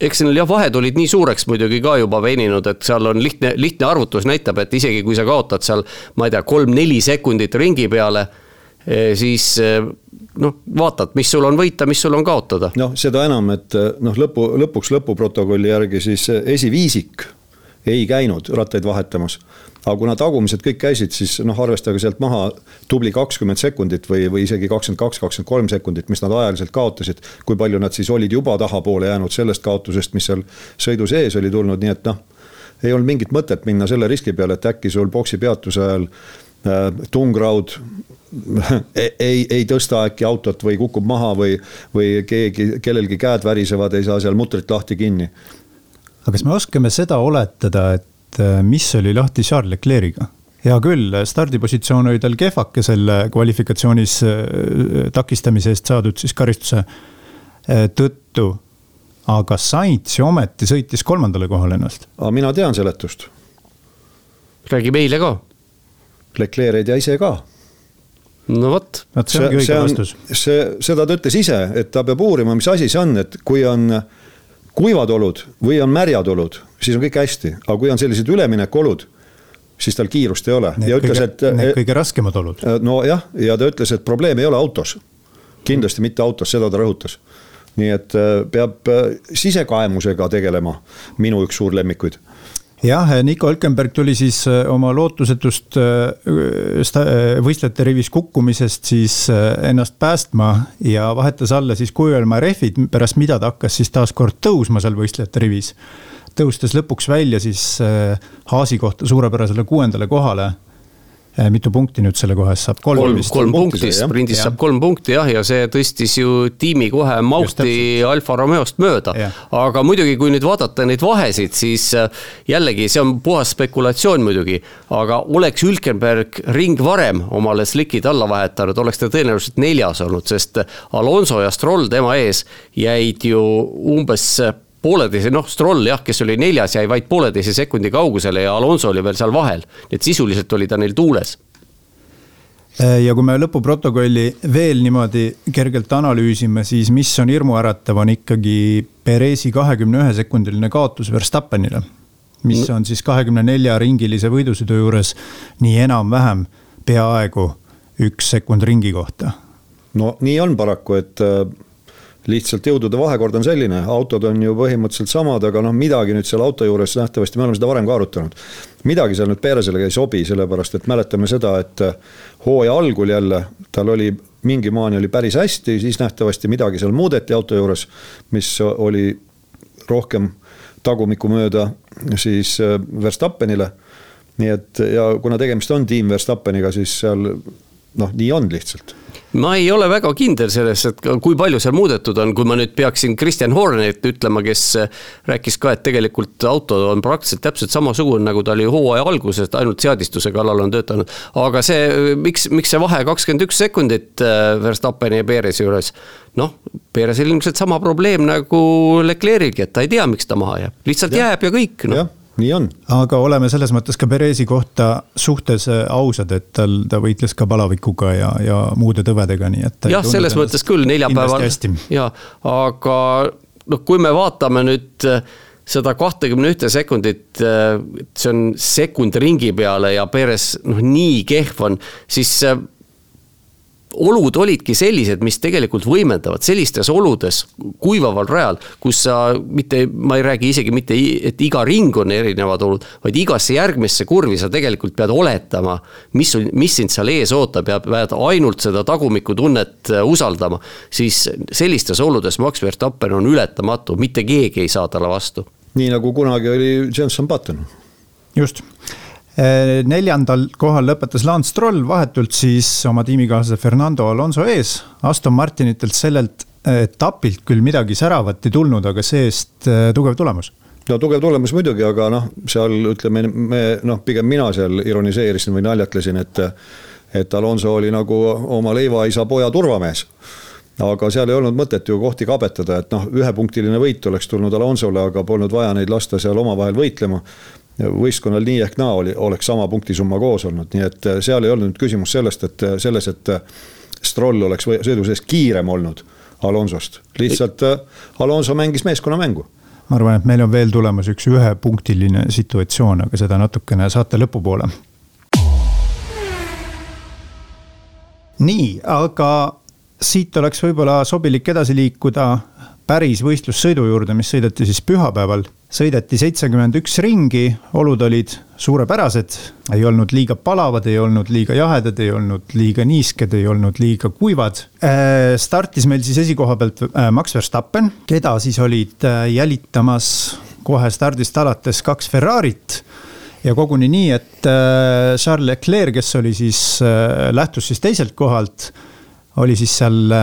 eks neil jah, vahed olid nii suureks muidugi ka juba veninud, et seal on lihtne, lihtne arvutus näitab, et isegi kui sa kaotad seal, ma ei tea, kolm-neli sekundit ringi peale, eh, siis eh, noh, vaatad, mis sul on võita, mis sul on kaotada. noh, seda enam, et eh, noh, lõpu, lõpuks lõpuprotokolli järgi siis esiviisik ei käinud rattaid vahetamas aga kuna tagumised kõik käisid, siis noh, arvestage sealt maha tubli kakskümmend sekundit või, või isegi kakskümmend kaks, kakskümmend kolm sekundit, mis nad ajaliselt kaotasid. kui palju nad siis olid juba tahapoole jäänud sellest kaotusest, mis seal sõidu sees oli tulnud, nii et noh. ei olnud mingit mõtet minna selle riski peale, et äkki sul boksi peatuse ajal äh, tungraud (laughs) ei, ei tõsta äkki autot või kukub maha või, või keegi, kellelgi käed värisevad, ei saa seal mutrit lahti kinni. Aga kas me oskame seda oletada, et äh, mis oli lahti Charles Leclerc'iga? hea küll, stardipositsioon oli tal kehvake selle kvalifikatsioonis äh, takistamise eest saadud siis karistuse äh, tõttu. aga Sainz ju ometi sõitis kolmandale kohale ennast. aga mina tean seletust. räägi meile ka. Leclerc ei tea ise ka no vot. vot see ongi õige vastus. see, seda ta ütles ise, et ta peab uurima, mis asi see on, et kui on kuivad olud või on märjad olud siis on kõik hästi, aga kui on sellised üleminekuolud, siis tal kiirust ei ole. Need, ütles, et, need kõige raskemad olud. Äh, nojah, ja ta ütles, et probleem ei ole autos. kindlasti mitte autos, seda ta rõhutas. nii et äh, peab äh, sisekaemusega tegelema, minu üks suur lemmikuid jah, Nico Hülkenberg tuli siis oma lootusetust võistlejate rivis kukkumisest siis ennast päästma ja vahetas alla siis kuivelma rehvid, pärast mida ta hakkas siis taaskord tõusma seal võistlejate rivis tõustes lõpuks välja siis Haasi kohta suurepärasele kuuendale kohale. Eh, mitu punkti nüüd selle koha eest saab? kolm, kolm, kolm punkti, sprindis saab kolm punkti jah, ja see tõstis ju tiimi kohe Mauti Alfa Romeost mööda. aga muidugi, kui nüüd vaadata neid vahesid, siis äh, jällegi see on puhas spekulatsioon muidugi. aga oleks Hülkenberg ring varem omale slikid alla vahetanud, oleks ta tõenäoliselt neljas olnud, sest Alonso ja Stroll tema ees jäid ju umbes pooleteise, noh, Stroll jah, kes oli neljas, jäi vaid pooleteise sekundi kaugusele ja Alonso oli veel seal vahel. nii et sisuliselt oli ta neil tuules ja kui me lõpuprotokolli veel niimoodi kergelt analüüsime, siis mis on hirmuäratav, on ikkagi Perezi kahekümne ühe sekundiline kaotus Verstappenile. mis on siis kahekümne nelja ringilise võidusõidu juures nii enam-vähem peaaegu üks sekund ringi kohta. no nii on paraku, et lihtsalt jõudude vahekord on selline, autod on ju põhimõtteliselt samad, aga noh, midagi nüüd seal auto juures nähtavasti, me oleme seda varem ka arutanud. midagi seal nüüd Peresele ei sobi, sellepärast et mäletame seda, et hooaja algul jälle tal oli mingi maani oli päris hästi, siis nähtavasti midagi seal muudeti auto juures, mis oli rohkem tagumikku mööda siis äh, Verstappenile. nii et ja kuna tegemist on tiim Verstappeniga, siis seal noh, nii on lihtsalt ma ei ole väga kindel selles, et kui palju seal muudetud on, kui ma nüüd peaksin Kristjan Hornerit ütlema, kes rääkis ka, et tegelikult auto on praktiliselt täpselt samasugune, nagu ta oli hooaja alguses, ainult seadistuse kallal on töötanud. aga see, miks, miks see vahe kakskümmend üks sekundit äh, Verstappeni ja Perezi juures? noh, Perezil ilmselt sama probleem nagu Leclerc'il, et ta ei tea, miks ta maha jääb, lihtsalt ja. jääb ja kõik no nii on. aga oleme selles mõttes ka Perezi kohta suhtes äh, ausad, et tal, ta võitles ka palavikuga ja, ja muude tõvedega, nii et. jah, selles mõttes küll neljapäeval. ja, aga noh, kui me vaatame nüüd äh, seda kahtekümne ühte sekundit, äh, see on sekund ringi peale ja Perez noh, nii kehv on, siis olud olidki sellised, mis tegelikult võimendavad sellistes oludes, kuivaval rajal, kus sa mitte, ma ei räägi isegi mitte, et iga ring on erinevad olud, vaid igasse järgmisse kurvi sa tegelikult pead oletama, mis, mis sind seal ees ootab ja pead ainult seda tagumikutunnet äh, usaldama. siis sellistes oludes Max Verstappen on ületamatu, mitte keegi ei saa talle vastu. nii nagu kunagi oli Jenson Button. just neljandal kohal lõpetas Lance Stroll vahetult siis oma tiimikaaslase Fernando Alonso ees. Aston Martinitelt sellelt eh, etapilt küll midagi säravat ei tulnud, aga see-eest eh, tugev tulemus no tugev tulemus muidugi, aga noh, seal ütleme, me noh, pigem mina seal ironiseerisin või naljatlesin, et. et Alonso oli nagu oma leivaisa poja turvamees aga seal ei olnud mõtet ju kohti kabetada, et noh, ühepunktiline võit oleks tulnud Alonsole, aga polnud vaja neid lasta seal omavahel võitlema võistkonnal nii ehk naa oli, oleks sama punktisumma koos olnud, nii et äh, seal ei olnud nüüd küsimus sellest, et äh, selles, et äh, Stroll oleks sõidu sees kiirem olnud Alonsost, lihtsalt Alonso mängis meeskonnamängu ma arvan, et meil on veel tulemas üks ühepunktiline situatsioon, aga seda natukene saate lõpupoole. nii, aga siit oleks võib-olla sobilik edasi liikuda päris võistlussõidu juurde, mis sõideti siis pühapäeval. sõideti seitsekümmend üks ringi, olud olid suurepärased, ei olnud liiga palavad, ei olnud liiga jahedad, ei olnud liiga niisked, ei olnud liiga kuivad. Äh, startis meil siis esikoha pealt äh, Max Verstappen, keda siis olid äh, jälitamas kohe stardist alates kaks Ferrarit ja koguni nii, et Charles Leclerc, kes oli siis, lähtus siis teiselt kohalt, oli siis seal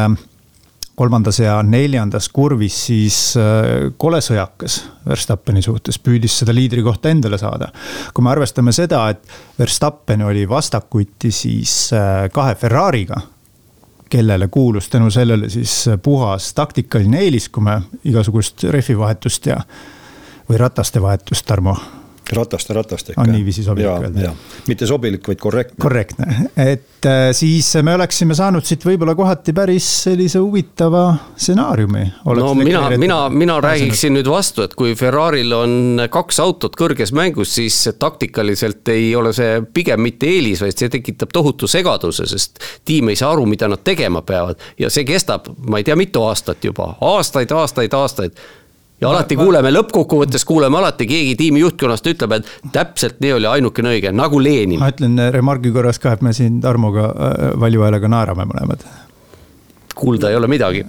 kolmandas ja neljandas kurvis siis äh, kole sõjakas Verstappeni suhtes, püüdis seda liidrikohta endale saada. kui me arvestame seda, et Verstappen oli vastakuti siis äh, kahe Ferrari'ga, kellele kuulus tänu sellele siis puhas taktikaline eelis, kui me igasugust rehvivahetust ja või rataste vahetust, Tarmo rataste ratastega. on niiviisi sobilik öelda? mitte sobilik, vaid korrektne. korrektne, et äh, siis me oleksime saanud siit võib-olla kohati päris sellise huvitava stsenaariumi. no mina, mina, mina räägiksin nüüd vastu, et kui Ferrari'l on kaks autot kõrges mängus, siis taktikaliselt ei ole see pigem mitte eelis, vaid see tekitab tohutu segaduse, sest tiim ei saa aru, mida nad tegema peavad. ja see kestab, ma ei tea, mitu aastat juba, aastaid, aastaid, aastaid ja alati kuuleme, lõppkokkuvõttes kuuleme alati, keegi tiimi juhtkonnast ütleb, et täpselt nii oli ainukene õige, nagu Lenin. ma ütlen remargi korras ka, et me siin Tarmoga äh, valju häälega naerame mõlemad kuulda ei ole midagi.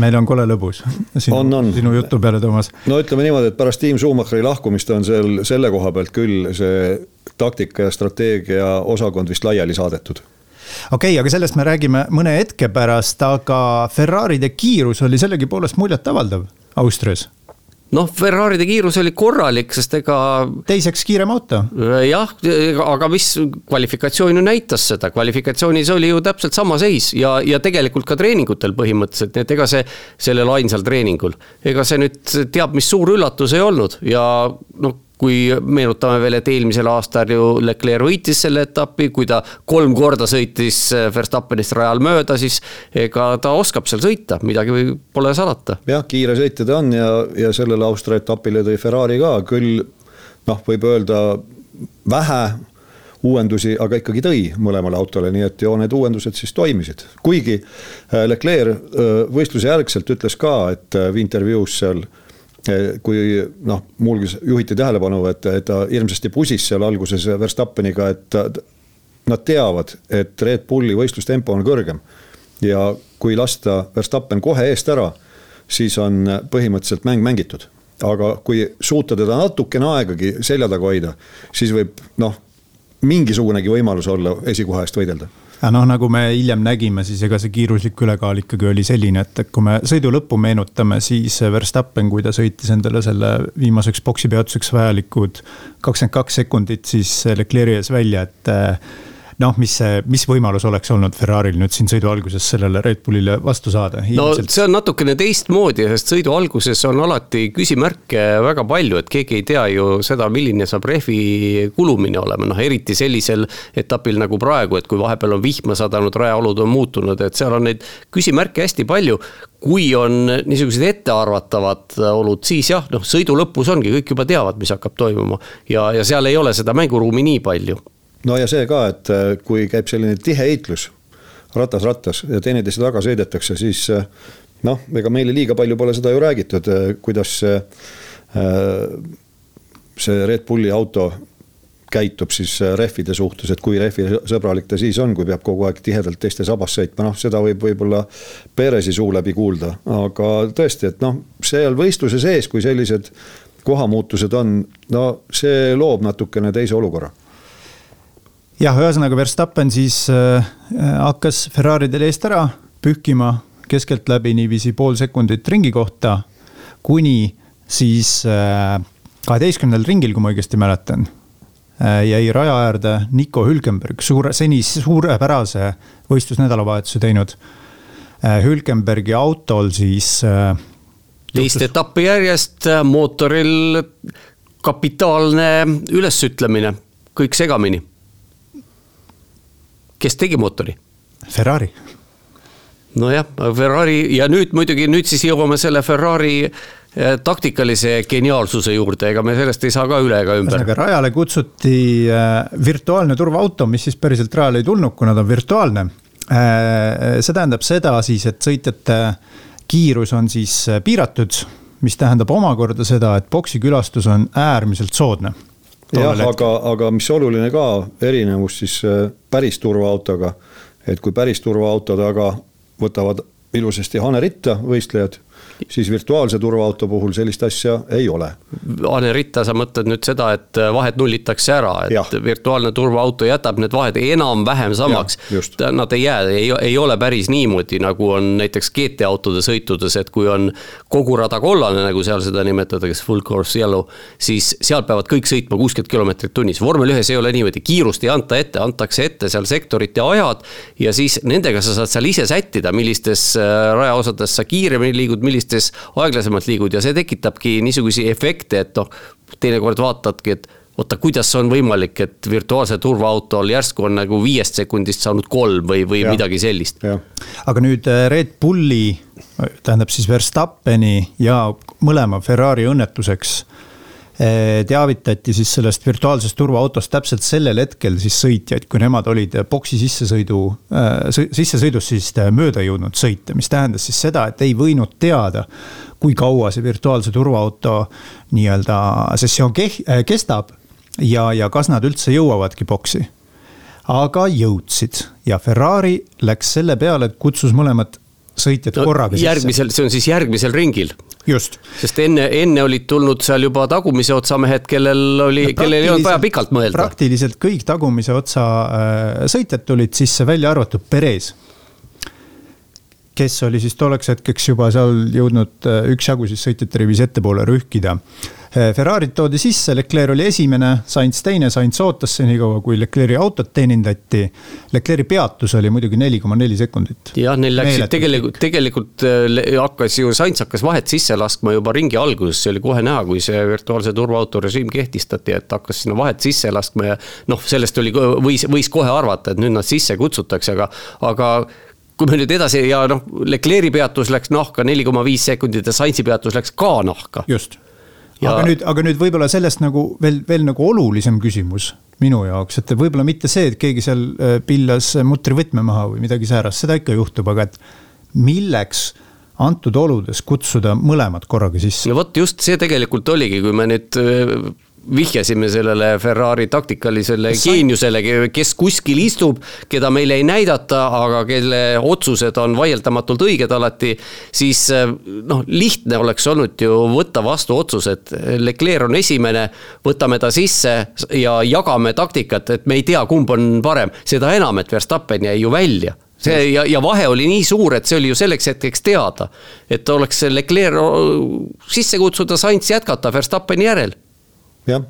meil on kole lõbus sinu, on, on. sinu jutu peale, Toomas. no ütleme niimoodi, et pärast Tiim Schumacheri lahkumist on seal selle koha pealt küll see taktika ja strateegia osakond vist laiali saadetud okei okay,, aga sellest me räägime mõne hetke pärast, aga Ferraride kiirus oli sellegipoolest muljetavaldav Austrias noh, Ferraride kiirus oli korralik, sest ega. teiseks kiirem auto. jah, aga mis kvalifikatsioon ju näitas seda, kvalifikatsioonis oli ju täpselt sama seis ja, ja tegelikult ka treeningutel põhimõtteliselt, nii et ega see sellel ainsal treeningul. ega see nüüd teab mis suur üllatus ei olnud ja noh kui meenutame veel, et eelmisel aastal ju Leclerc võitis selle etapi, kui ta kolm korda sõitis äh, Verstappenist rajal mööda, siis ega ta oskab seal sõita, midagi pole salata. jah, kiire sõitja ta on ja, ja sellele Austria etapile tõi Ferrari ka, küll noh, võib öelda vähe uuendusi, aga ikkagi tõi mõlemale autole, nii et ju need uuendused siis toimisid. kuigi äh, Leclerc äh, võistluse järgselt ütles ka, et intervjuus seal Eh, kui noh, muuhulgas juhiti tähelepanu, et, et ta hirmsasti pusis seal alguses Verstappeniga, et nad teavad, et Red Bulli võistlustempo on kõrgem. ja kui lasta Verstappen kohe eest ära, siis on põhimõtteliselt mäng mängitud. aga kui suuta teda natukene aegagi selja taga hoida, siis võib noh, mingisugunegi võimalus olla esikoha eest võidelda aga noh, nagu me hiljem nägime, siis ega see kiiruslik ülekaal ikkagi oli selline, et kui me sõidu lõppu meenutame, siis Verstappen, kui ta sõitis endale selle viimaseks boksi peatuseks vajalikud kakskümmend kaks sekundit, siis Leclerc'i ees välja, et noh, mis see, mis võimalus oleks olnud Ferrari'l nüüd siin sõidu alguses sellele Red Bullile vastu saada? no see on natukene teistmoodi, sest sõidu alguses on alati küsimärke väga palju, et keegi ei tea ju seda, milline saab rehvi kulumine olema, noh eriti sellisel etapil nagu praegu, et kui vahepeal on vihma sadanud, rajaolud on muutunud, et seal on neid küsimärke hästi palju kui on niisugused ettearvatavad olud, siis jah, noh, sõidu lõpus ongi, kõik juba teavad, mis hakkab toimuma. ja, ja seal ei ole seda mänguruumi nii palju no ja see ka, et äh, kui käib selline tihe heitlus, ratas rattas ja teineteise taga sõidetakse, siis äh, noh, ega meile liiga palju pole seda ju räägitud, äh, kuidas see, see Red Bulli auto käitub siis rehvide suhtes, et kui rehvisõbralik ta siis on, kui peab kogu aeg tihedalt teiste sabas sõitma, noh, seda võib võib-olla Perezi suu läbi kuulda, aga tõesti, et noh, seal võistluse sees, kui sellised kohamuutused on, no see loob natukene teise olukorra jah, ühesõnaga Verstappen siis äh, hakkas Ferraridel eest ära pühkima keskeltläbi niiviisi pool sekundit ringi kohta, kuni siis äh, kaheteistkümnendal ringil, kui ma õigesti mäletan äh,, jäi raja äärde Nico Hülkenberg, suure, seni suurepärase võistlusnädalavahetuse teinud äh,. Hülkenbergi autol siis äh,. teist etappi järjest äh, mootoril kapitaalne ülesütlemine, kõik segamini kes tegi mootori? Ferrari. nojah, Ferrari ja nüüd muidugi, nüüd siis jõuame selle Ferrari eh, taktikalise geniaalsuse juurde, ega me sellest ei saa ka üle ega ümber. ühesõnaga rajale kutsuti eh, virtuaalne turvaauto, mis siis päriselt rajale ei tulnud, kuna ta on virtuaalne. Eh, see tähendab seda siis, et sõitjate kiirus on siis piiratud, mis tähendab omakorda seda, et boksi külastus on äärmiselt soodne jah, aga, aga mis oluline ka erinevus siis äh, päris turvaautoga, et kui päris turvaauto taga võtavad ilusasti haneritta võistlejad siis virtuaalse turvaauto puhul sellist asja ei ole. Ane Ritta, sa mõtled nüüd seda, et vahed nullitakse ära, et ja. virtuaalne turvaauto jätab need vahed enam-vähem samaks. Nad ei jää, ei, ei ole päris niimoodi, nagu on näiteks GT-autode sõitudes, et kui on kogu rada kollane, nagu seal seda nimetatakse, full course yellow, siis seal peavad kõik sõitma kuuskümmend kilomeetrit tunnis. vormel ühes ei ole niimoodi, kiirust ei anta ette, antakse ette seal sektorite ajad ja siis nendega sa saad seal ise sättida, millistes äh, rajaosades sa kiiremini liigud, millistes sellistes aeglasemalt liigud ja see tekitabki niisuguseid efekte, et noh, teinekord vaatadki, et oota, kuidas on võimalik, et virtuaalse turvaautol järsku on nagu viiest sekundist saanud kolm või, või ja. midagi sellist. aga nüüd äh, Red Bulli, tähendab siis Verstappeni ja mõlema Ferrari õnnetuseks teavitati siis sellest virtuaalsest turvaautost täpselt sellel hetkel siis sõitjaid, kui nemad olid boksi sissesõidu, eh, sissesõidus siis mööda jõudnud sõita, mis tähendas siis seda, et ei võinud teada, kui kaua see virtuaalse turvaauto nii-öelda sessioon eh, kestab ja, ja kas nad üldse jõuavadki boksi. aga jõudsid ja Ferrari läks selle peale, et kutsus mõlemad sõitjad no, korraga sisse. järgmisel, see on siis järgmisel ringil. just. sest enne, enne olid tulnud seal juba tagumise otsa mehed, kellel oli, kellel ei olnud vaja pikalt mõelda. praktiliselt kõik tagumise otsa äh, sõitjad tulid sisse, välja arvatud Perez kes oli siis tolleks hetkeks juba seal jõudnud äh, üksjagu siis sõitjate rivis ettepoole rühkida. Äh, Ferrari'd toodi sisse, Leclerc oli esimene, Sainz teine, Sainz ootas senikaua, kui Leclerc'i autot teenindati. Leclerc'i peatus oli muidugi neli koma neli sekundit. jah, neil läksid tegelikult, tegelikult äh, hakkas ju, Sainz hakkas vahet sisse laskma juba ringi alguses, see oli kohe näha, kui see virtuaalse turvaauto režiim kehtestati, et hakkas sinna vahet sisse laskma ja noh, sellest oli, võis, võis kohe arvata, et nüüd nad sisse kutsutakse, aga, aga kui me nüüd edasi ja noh, Leclerc'i peatus läks nahka neli koma viis sekundit ja Sainzi peatus läks ka nahka. just. Ja... aga nüüd, aga nüüd võib-olla sellest nagu veel, veel nagu olulisem küsimus minu jaoks, et võib-olla mitte see, et keegi seal äh, pillas mutrivõtme maha või midagi säärast, seda ikka juhtub, aga et milleks antud oludes kutsuda mõlemad korraga sisse. no vot just see tegelikult oligi, kui me nüüd äh, vihjasime sellele Ferrari taktikalisele geeniusele, kes kuskil istub, keda meile ei näidata, aga kelle otsused on vaieldamatult õiged alati, siis noh, lihtne oleks olnud ju võtta vastu otsus, et Leclerc on esimene, võtame ta sisse ja jagame taktikat, et me ei tea, kumb on parem, seda enam, et Verstappen jäi ju välja. See ja, ja vahe oli nii suur, et see oli ju selleks hetkeks teada. et oleks Leclerc sisse kutsuda, Sainz jätkata Verstappeni järel jah,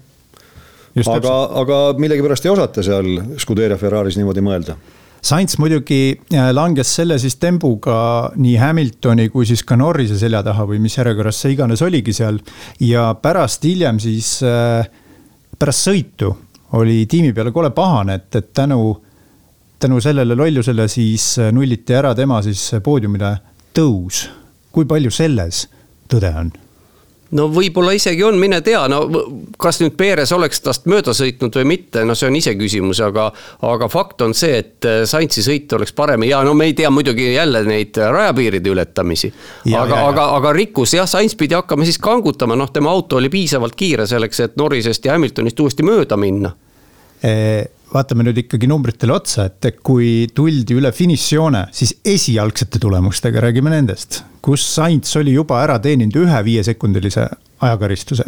aga, aga millegipärast ei osata seal Scuderia Ferraris niimoodi mõelda Sainz muidugi äh, langes selle siis tembuga nii Hamiltoni kui siis ka Norrise selja taha või mis järjekorras see iganes oligi seal. ja pärast hiljem siis, äh, pärast sõitu oli tiimi peale kole pahane, et, et tänu, tänu sellele lollusele siis äh, nulliti ära tema siis poodiumile tõus. kui palju selles tõde on? No võib-olla isegi on, mine tea, no kas nüüd Perez oleks tast mööda sõitnud või mitte, no see on iseküsimus, aga. aga fakt on see, et äh, Saintsi sõit oleks parem ja no me ei tea muidugi jälle neid rajapiiride ületamisi. aga, aga, aga rikkus jah, Sainz pidi hakkama siis kangutama, noh, tema auto oli piisavalt kiire selleks, et Norrisest ja Hamiltonist uuesti mööda minna vaatame nüüd ikkagi numbritele otsa, et kui tuldi üle finišijoone, siis esialgsete tulemustega, räägime nendest, kus Sainz oli juba ära teeninud ühe viiesekundilise ajakaristuse,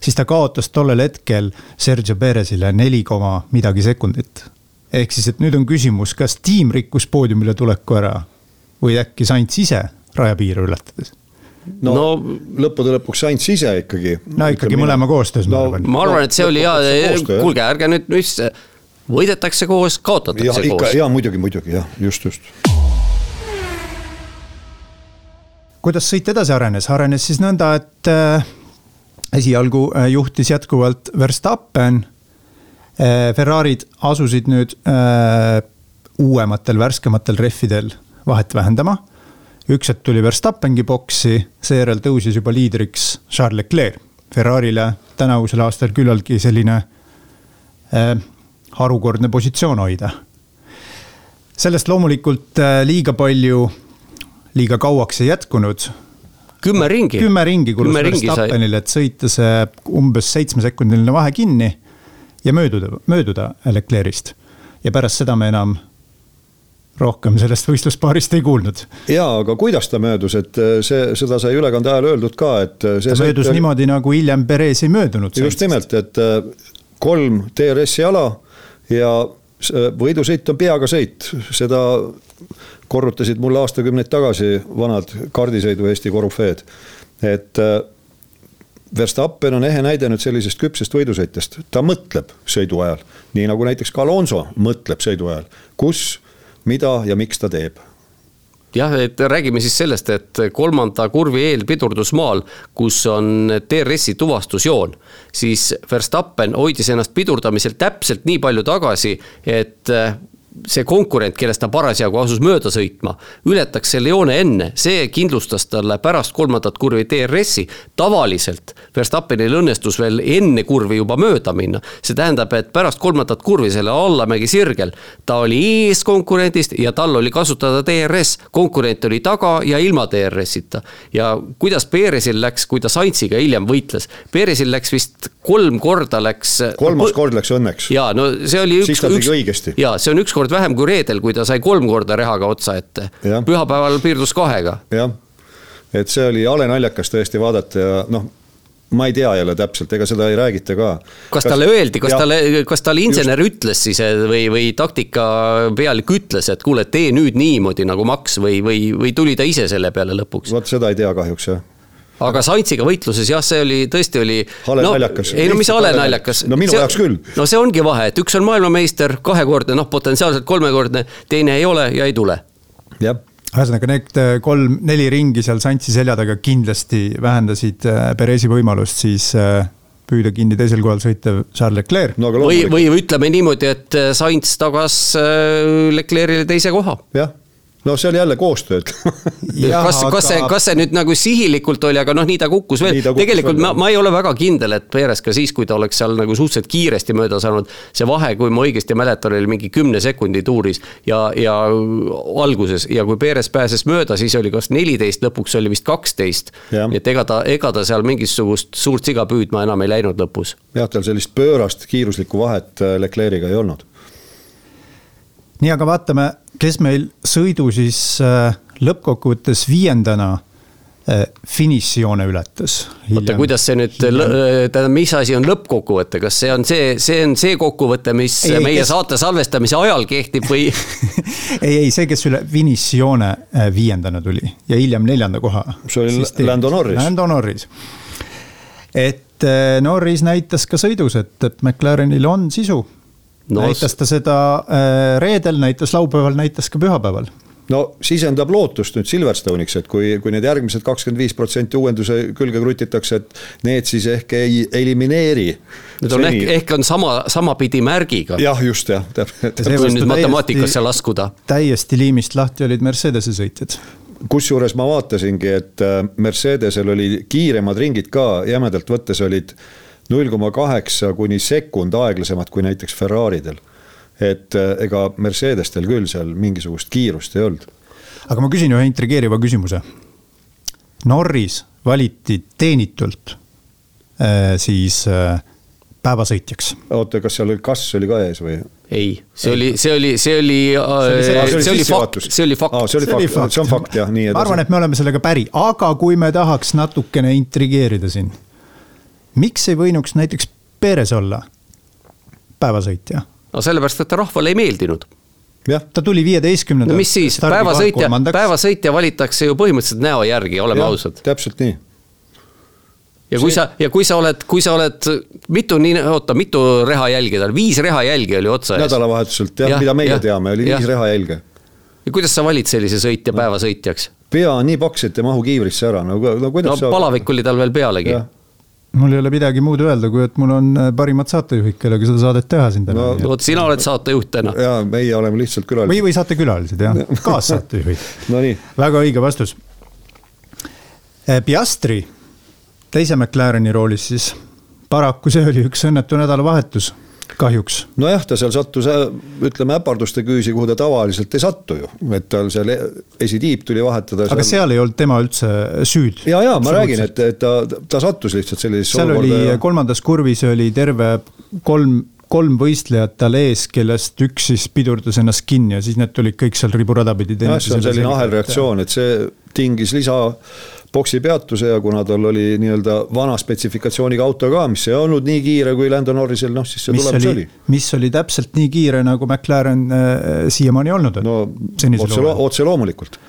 siis ta kaotas tollel hetkel Sergio Perezile neli koma midagi sekundit. ehk siis, et nüüd on küsimus, kas tiim rikkus poodiumile tuleku ära või äkki Sainz ise rajapiire ületades no, no lõppude lõpuks Sainz ise ikkagi. no ikkagi Ütleme, mõlema koostöös no, ma arvan. ma arvan, et see oli ja, kuulge, ärge nüüd, mis võidetakse koos, kaotatakse ja, koos. ja muidugi, muidugi jah, just, just. Kuidas sõit edasi arenes, arenes siis nõnda, et äh, esialgu äh, juhtis jätkuvalt Verstappen äh,. Ferrari'd asusid nüüd äh, uuematel, värskematel rehvidel vahet vähendama. üks hetk tuli Verstappengi boksi, seejärel tõusis juba liidriks Charles Leclerc. Ferrari'le tänavusel aastal küllaltki selline äh, harukordne positsioon hoida. sellest loomulikult äh, liiga palju, liiga kauaks ei jätkunud. kümme ringi. kümme ringi kulus Verstappenile, et sõita see umbes seitsmesekundiline vahe kinni ja mööduda, mööduda Leclerc'ist. ja pärast seda me enam rohkem sellest võistluspaarist ei kuulnud. jaa, aga kuidas ta möödus, et äh, see, seda sai ülekande ajal öeldud ka, et. Äh, ta möödus oli... niimoodi, nagu hiljem Perez ei möödunud. just nimelt, et kolm DRS-i ala ja võidusõit on peaga sõit, seda korrutasid mulle aastakümneid tagasi vanad kaardisõidu Eesti korüfeed. et äh, Verstappen on ehe näide nüüd sellisest küpsest võidusõitjast, ta mõtleb sõidu ajal, nii nagu näiteks ka Alonso mõtleb sõidu ajal, kus, mida ja miks ta teeb jah, et räägime siis sellest, et kolmanda kurvi eel pidurdusmaal, kus on DRS-i tuvastusjoon, siis Verstappen hoidis ennast pidurdamisel täpselt nii palju tagasi, et see konkurent, kellest ta parasjagu asus mööda sõitma, ületaks selle joone enne, see kindlustas talle pärast kolmandat kurvi DRS-i. tavaliselt Verstappenil õnnestus veel enne kurvi juba mööda minna. see tähendab, et pärast kolmandat kurvi selle allamägi sirgel, ta oli ees konkurendist ja tal oli kasutada DRS. konkurent oli taga ja ilma DRS-ita. ja kuidas Perezil läks, kui ta Saintsiga hiljem võitles. Perezil läks vist kolm korda läks. kolmas kord läks õnneks. ja no see oli üks. õigesti. ja see on ükskord korda vähem kui reedel, kui ta sai kolm korda rehaga otsa ette. pühapäeval piirdus kahega. jah, et see oli hale naljakas tõesti vaadata ja noh ma ei tea jälle täpselt, ega seda ei räägita ka. kas talle öeldi, kas talle, kas talle insener just. ütles siis või, või taktika pealik ütles, et kuule, tee nüüd niimoodi nagu Max või, või, või tuli ta ise selle peale lõpuks? vot seda ei tea kahjuks jah aga Saintsiga võitluses jah, see oli tõesti oli. hale no, naljakas. ei no mis hale naljakas. no minu see, jaoks küll. no see ongi vahe, et üks on maailmameister, kahekordne, noh, potentsiaalselt kolmekordne, teine ei ole ja ei tule. jah ühesõnaga need äh, kolm-neli ringi seal Santsi selja taga kindlasti vähendasid äh, Perezi võimalust siis äh, püüda kinni teisel kohal sõitev Charles Leclerc no,. või, või ütleme niimoodi, et Sainz tagas Leclerc'ile teise koha. jah no see oli jälle koostöö (laughs) kas, kas see, kas see nüüd nagu sihilikult oli, aga noh, nii ta kukkus veel, tegelikult ma, ma ei ole väga kindel, et Perez ka siis, kui ta oleks seal nagu suhteliselt kiiresti mööda saanud. see vahe, kui ma õigesti mäletan, oli mingi kümne sekundi tuuris ja, ja alguses ja kui Perez pääses mööda, siis oli kas neliteist, lõpuks oli vist kaksteist. et ega ta, ega ta seal mingisugust suurt siga püüdma enam ei läinud lõpus. jah, tal sellist pöörast kiiruslikku vahet äh, Leclerc'iga ei olnud. nii, aga vaatame kes meil sõidu siis äh, lõppkokkuvõttes viiendana äh, finišijoone ületas. oota, kuidas see nüüd, tähendab, mis asi on lõppkokkuvõte, kas see on see, see on see kokkuvõte, mis ei, meie kes... saate salvestamise ajal kehtib või (laughs) ei, ei see, kes üle finišijoone äh, viiendana tuli ja hiljem neljanda koha. see oli Lando Norris. Lando Norris. et Norris näitas ka sõidus, et, et McLarenil on sisu no, näitas ta seda äh, reedel, näitas laupäeval, näitas ka pühapäeval no sisendab lootust nüüd Silverstone'iks, et kui, kui need järgmised kakskümmend viis protsenti uuenduse külge krutitakse, et need siis ehk ei elimineeri. Need on ehk, ehk on sama, samapidi märgiga. jah, just jah, täpselt. kui nüüd matemaatikasse laskuda. täiesti liimist lahti olid Mercedese sõitjad kusjuures ma vaatasingi, et äh, Mercedesel oli kiiremad ringid ka jämedalt võttes olid null koma kaheksa kuni sekund aeglasemad kui näiteks Ferraridel. et äh, ega Mercedestel küll seal mingisugust kiirust ei olnud. aga ma küsin ühe intrigeeriva küsimuse. Norris valiti teenitult äh, siis äh, päevasõitjaks. oota, kas seal oli kass oli ka ees või? ei, see oli, see oli, see oli, see oli fakt, see oli fakt. see oli fakt, see on fakt jah, nii edasi. ma arvan, et me oleme sellega päri, aga kui me tahaks natukene intrigeerida siin miks ei võinuks näiteks Perez olla päevasõitja? no sellepärast, et ta rahvale ei meeldinud jah, ta tuli viieteistkümnendal. no mis siis, päevasõitja, päevasõitja valitakse ju põhimõtteliselt näo järgi, oleme ja, ausad. täpselt nii. ja kui see... sa, ja kui sa oled, kui sa oled mitu, nii, oota, mitu rehajälge tal, viis rehajälge oli otsa ees. nädalavahetuselt jah ja,, mida meie ja, teame, oli ja. viis rehajälge. ja kuidas sa valid sellise sõitja no. päevasõitjaks? pea on nii paks, et ei mahu kiivrisse ära, no, no kuidas no, sa. palavik oli tal veel pealegi mul ei ole midagi muud öelda, kui et mul on äh, parimad saatejuhid, kellega seda saadet teha siin täna. no vot, sina oled saatejuht täna. ja meie oleme lihtsalt külalised. või, või saatekülalised jah (laughs) kaassaatejuhid Nonii. väga õige vastus. Äh, Piastri teise McLareni roolis siis, paraku see oli üks õnnetu nädalavahetus kahjuks. nojah, ta seal sattus, ütleme äparduste küüsi, kuhu ta tavaliselt ei satu ju, et tal seal esitiib tuli vahetada. aga seal... seal ei olnud tema üldse süüd. ja, ja ma räägin, et, et ta, ta sattus lihtsalt sellisesse seal oli ja... kolmandas kurvis oli terve kolm kolm võistlejat tal ees, kellest üks siis pidurdas ennast kinni ja siis need tulid kõik seal riburada pidi. jah, see on selline ahelreaktsioon, et see tingis lisa boksi peatuse ja kuna tal oli nii-öelda vana spetsifikatsiooniga auto ka, mis ei olnud nii kiire kui Lando Norrisel, noh siis see mis tulemus oli, oli.. mis oli täpselt nii kiire, nagu McLaren äh, siiamaani olnud on. no otse, otse loomulikult.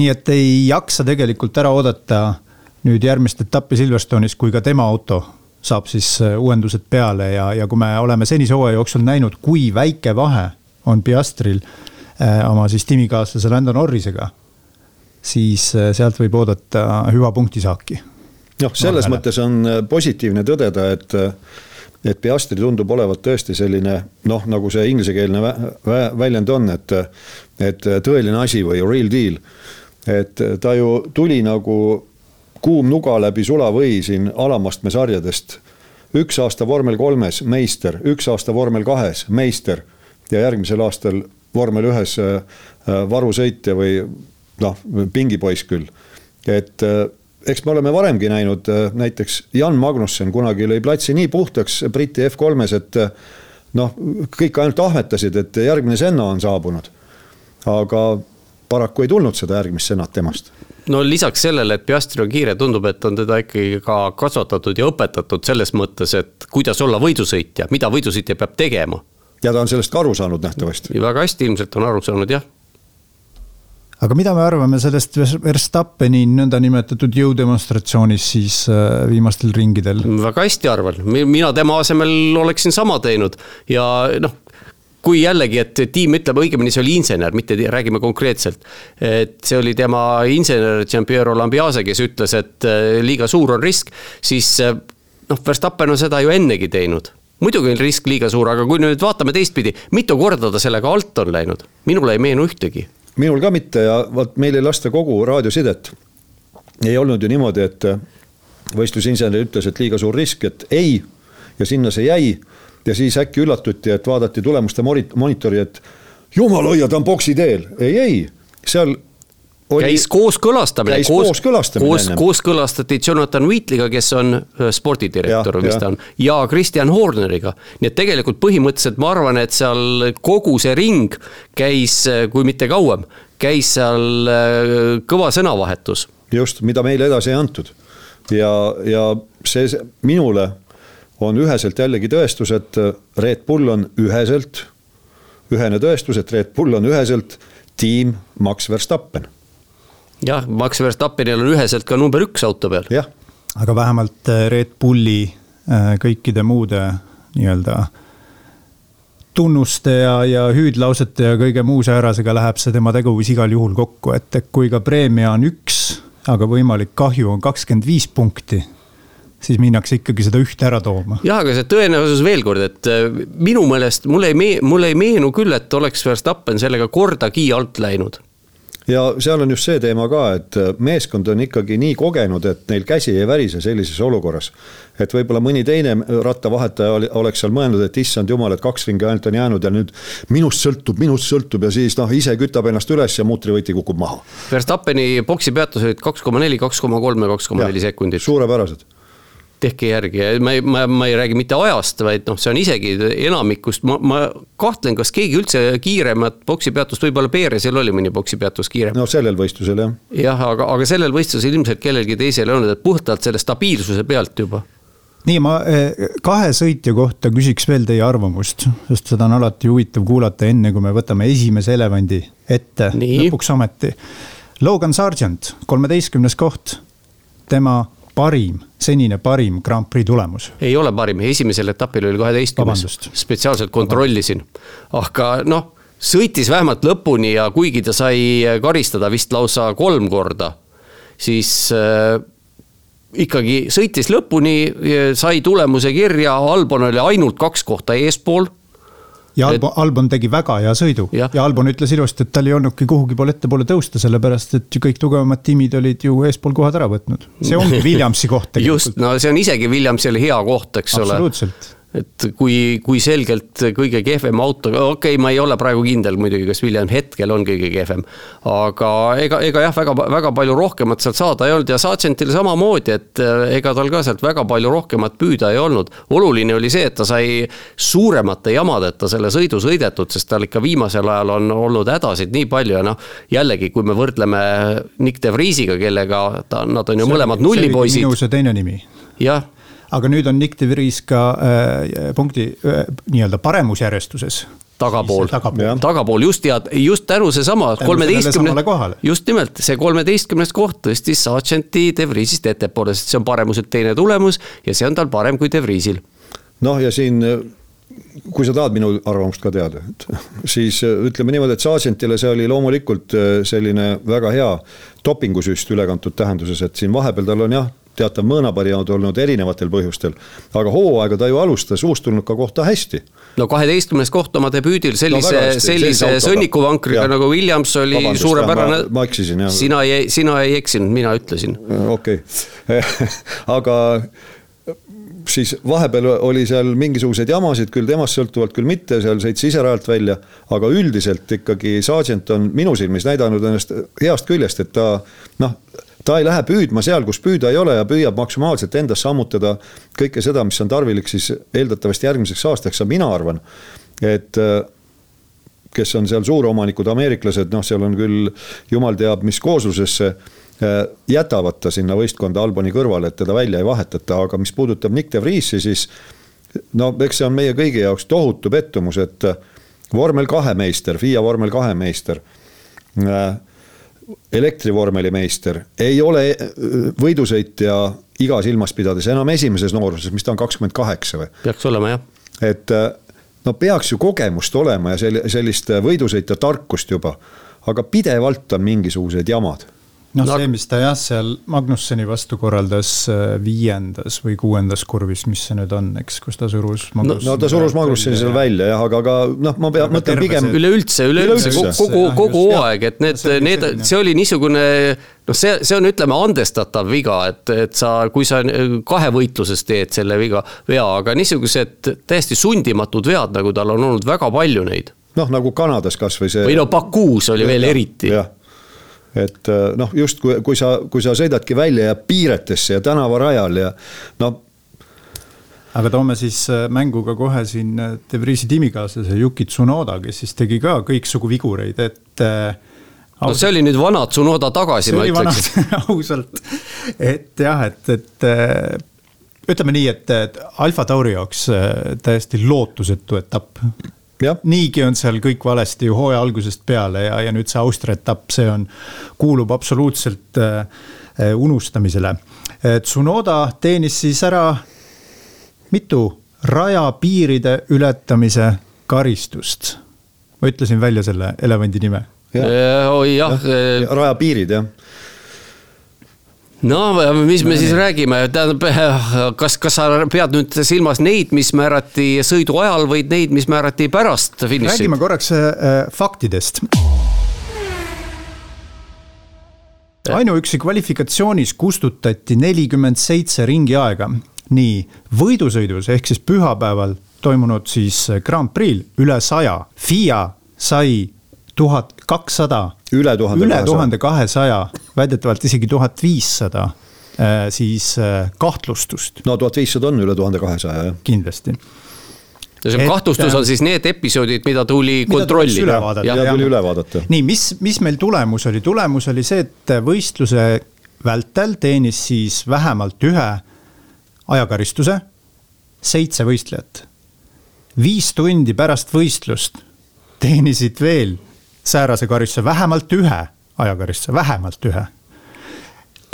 nii et ei jaksa tegelikult ära oodata nüüd järgmist etappi Silverstone'is, kui ka tema auto saab siis äh, uuendused peale ja, ja kui me oleme senise hooaja jooksul näinud, kui väike vahe on Piastril äh, oma siis tiimikaaslase Lando Norrisega siis äh, sealt võib oodata hüva punktisaaki. noh, selles Vahele. mõttes on äh, positiivne tõdeda, et äh, et Piastri tundub olevat tõesti selline noh, nagu see inglisekeelne väljend on, et, et tõeline asi või real deal. et ta ju tuli nagu kuum nuga läbi sulavõi siin alamastme sarjadest. üks aasta vormel kolmes meister, üks aasta vormel kahes meister ja järgmisel aastal vormel ühes varusõitja või noh, pingipoiss küll. et äh, eks me oleme varemgi näinud, äh, näiteks Jan Magnussen kunagi lõi platsi nii puhtaks Briti F3-s, et äh, noh, kõik ainult ahmetasid, et järgmine Senna on saabunud. aga paraku ei tulnud seda järgmist Sennat temast no lisaks sellele, et Piastri on kiire, tundub, et on teda ikkagi ka kasvatatud ja õpetatud selles mõttes, et kuidas olla võidusõitja, mida võidusõitja peab tegema. ja ta on sellest ka aru saanud nähtavasti. väga hästi ilmselt on aru saanud, jah aga mida me arvame sellest Verstappeni nõndanimetatud jõudemonstratsioonist siis äh, viimastel ringidel? väga hästi arvan, mina tema asemel oleksin sama teinud ja noh kui jällegi, et tiim ütleb, õigemini see oli insener, mitte räägime konkreetselt. et see oli tema insener Giampiero Lambiase, kes ütles, et äh, liiga suur on risk, siis äh, noh, Verstappen on seda ju ennegi teinud muidugi on risk liiga suur, aga kui nüüd vaatame teistpidi, mitu korda ta sellega alt on läinud, minule ei meenu ühtegi. Minul ka mitte ja vot meil ei lasta kogu raadiosidet. ei olnud ju niimoodi, et äh, võistlusinsener ütles, et liiga suur risk, et ei ja sinna see jäi ja siis äkki üllatuti, et vaadati tulemuste monitori, et jumal hoia, ta on boksi teel. ei, ei, seal oli, käis kooskõlastamine, käis koos, kooskõlastamine koos, kooskõlastati Jonathan Wheatley'ga, kes on äh, spordidirektor mis ta on, ja Kristjan Horneriga. nii et tegelikult põhimõtteliselt ma arvan, et seal kogu see ring käis, äh, kui mitte kauem, käis seal äh, kõva sõnavahetus. just, mida meile edasi ei antud. ja, ja see, minule on üheselt jällegi tõestus, et Red Bull on üheselt, ühene tõestus, et Red Bull on üheselt tiim Max Verstappen. Jah, Max Verstappenil on üheselt ka number üks auto peal. jah. aga vähemalt äh, Red Bulli äh, kõikide muude nii-öelda tunnuste ja, ja hüüdlausete ja kõige muu säärasega läheb see tema tegevus igal juhul kokku, et kui ka preemia on üks, aga võimalik kahju on kakskümmend viis punkti siis minnakse ikkagi seda ühte ära tooma. jah, aga see tõenäosus veel kord, et äh, minu meelest mulle ei mee-, mulle ei meenu küll, et oleks Verstappen sellega kordagi alt läinud ja seal on just see teema ka, et äh, meeskond on ikkagi nii kogenud, et neil käsi ei värise sellises olukorras. et võib-olla mõni teine rattavahetaja oleks seal mõelnud, et issand jumal, et kaks ringi ainult on jäänud ja nüüd minust sõltub, minust sõltub ja siis noh, ise kütab ennast üles ja mutrivõti kukub maha. Verstappeni boksi peatus olid kaks koma neli, kaks koma kolm ja kaks koma neli sekundit. suurepärased tehke järgi ja ma ei, ma, ma ei räägi mitte ajast, vaid noh, see on isegi enamikust, ma, ma kahtlen, kas keegi üldse kiiremat poksipeatust, võib-olla Perezil oli mõni poksipeatus kiirem. no sellel võistlusel jah. jah, aga, aga sellel võistlusel ilmselt kellelgi teisel ei olnud, et puhtalt selle stabiilsuse pealt juba nii, ma eh, kahe sõitja kohta küsiks veel teie arvamust, sest seda on alati huvitav kuulata, enne kui me võtame esimese elevandi ette lõpuks ometi. Logan Sargent, kolmeteistkümnes koht, tema parim, senine parim Grand Prix tulemus? ei ole parim, esimesel etapil oli kaheteistkümnes, spetsiaalselt kontrollisin. aga noh, sõitis vähemalt lõpuni ja kuigi ta sai karistada vist lausa kolm korda, siis äh, ikkagi sõitis lõpuni, sai tulemuse kirja, Albon oli ainult kaks kohta eespool ja Albon, Albon tegi väga hea sõidu ja. ja Albon ütles ilusti, et tal ei olnudki kuhugi poole ettepoole tõusta, sellepärast et kõik tugevamad tiimid olid ju eespool kohad ära võtnud. see ongi (laughs) Williamsi koht tegelikult. just, no see on isegi Williamsile hea koht, eks ole. absoluutselt et kui, kui selgelt kõige kehvem auto, okei okay,, ma ei ole praegu kindel muidugi, kas William hetkel on kõige kehvem. aga ega, ega jah, väga, väga palju rohkemat sealt saada ei olnud ja Sargentil samamoodi, et eh, ega tal ka sealt väga palju rohkemat püüda ei olnud. oluline oli see, et ta sai suuremate jamadeta selle sõidu sõidetud, sest tal ikka viimasel ajal on olnud hädasid nii palju ja noh. jällegi, kui me võrdleme Nick de Vriesiga, kellega ta, nad on ju see, mõlemad nullipoisid. minu see teine nimi. jah aga nüüd on Nick de Vries ka äh, punkti äh, nii-öelda paremusjärjestuses. Tagapool, tagapool, tagapool just ja just tänu seesama kolmeteistkümne, just nimelt see kolmeteistkümnes koht tõstis Sargenti De Vriesist ettepoole, sest see on paremuselt teine tulemus ja see on tal parem kui De Vriesil. noh, ja siin kui sa tahad minu arvamust ka teada, et (laughs) siis ütleme niimoodi, et Sargentile see oli loomulikult äh, selline väga hea dopingusüst ülekantud tähenduses, et siin vahepeal tal on jah teatav mõõnaperiood olnud erinevatel põhjustel. aga hooaega ta ju alustas uustulnuka kohta hästi. no kaheteistkümnes koht oma debüüdil sellise no,, sellise sõnnikuvankriga nagu Williams oli Vabandust, suurepärane. ma eksisin jah. sina ei, sina ei eksinud, mina ütlesin. okei okay. (laughs) aga siis vahepeal oli seal mingisuguseid jamasid, küll temast sõltuvalt, küll mitte, seal sõitis ise rajalt välja. aga üldiselt ikkagi Sargent on minu silmis näidanud ennast heast küljest, et ta noh ta ei lähe püüdma seal, kus püüda ei ole ja püüab maksimaalselt endas sammutada kõike seda, mis on tarvilik siis eeldatavasti järgmiseks aastaks. Mina arvan, et kes on seal suuromanikud, ameeriklased, noh, seal on küll jumal teab, mis kooslusesse jätavad ta sinna võistkonda Alboni kõrvale, et teda välja ei vahetata, aga mis puudutab Nick de Vriesi, siis no eks see on meie kõigi jaoks tohutu pettumus, et vormel kahe meister, FIA vormel kahe meister elektrivormelimeister, ei ole äh, võidusõitja iga silmas pidades enam esimeses nooruses, mis ta on, kakskümmend kaheksa või? peaks olema jah. et äh, no peaks ju kogemust olema ja sellist võidusõitja tarkust juba, aga pidevalt on mingisugused jamad noh no,, see, mis ta jah, seal Magnusseni vastu korraldas äh, viiendas või kuuendas kurvis, mis see nüüd on, eks, kus ta surus. no, no ta surus Magnusseni seal välja jah, aga, aga noh, ma pean, mõtlen pigem. üleüldse, üleüldse kogu, kogu hooaeg, et need, need, see oli niisugune noh, see, see on, ütleme, andestatav viga, et, et sa, kui sa kahevõitluses teed selle viga, vea, aga niisugused täiesti sundimatud vead, nagu tal on olnud väga palju neid. noh, nagu Kanadas kasvõi see. või no Bakuus oli ja, veel ja, eriti. jah et äh, noh, just kui, kui sa, kui sa sõidadki välja ja piiretesse ja tänavarajal ja no. aga toome siis äh, mängu ka kohe siin äh, De Vriesi tiimikaaslase Yuki Tsunoda, kes siis tegi ka kõiksugu vigureid, et no see oli nüüd vana Tsunoda tagasi, ma ütleks. (laughs) ausalt, et jah, et, et ütleme nii, et Alfa Tauri jaoks täiesti lootusetu etapp niigi on seal kõik valesti ju hooaja algusest peale ja, ja nüüd see Austria etapp, see on, kuulub absoluutselt äh, unustamisele. Tsunoda teenis siis ära mitu rajapiiride ületamise karistust. ma ütlesin välja selle elevandi nime. oi jah ja,. Äh, rajapiirid jah no mis me siis räägime, tähendab, kas, kas sa pead nüüd silmas neid, mis määrati sõidu ajal või neid, mis määrati pärast finišit? räägime korraks äh, faktidest. ainuüksi kvalifikatsioonis kustutati nelikümmend seitse ringi aega nii võidusõidus ehk siis pühapäeval toimunud siis Grand Prix'l üle saja. FIA sai tuhat kakssada. üle tuhande kahesaja, väidetavalt isegi tuhat viissada äh, siis äh, kahtlustust. no tuhat viissada on üle tuhande kahesaja, jah. kindlasti ja see kahtlustus on äh, siis need episoodid, mida tuli kontrollida. ja tuli üle vaadata. nii, mis, mis meil tulemus oli, tulemus oli see, et võistluse vältel teenis siis vähemalt ühe ajakaristuse seitse võistlejat. viis tundi pärast võistlust teenisid veel säärase karistuse, vähemalt ühe ajakaristuse, vähemalt ühe.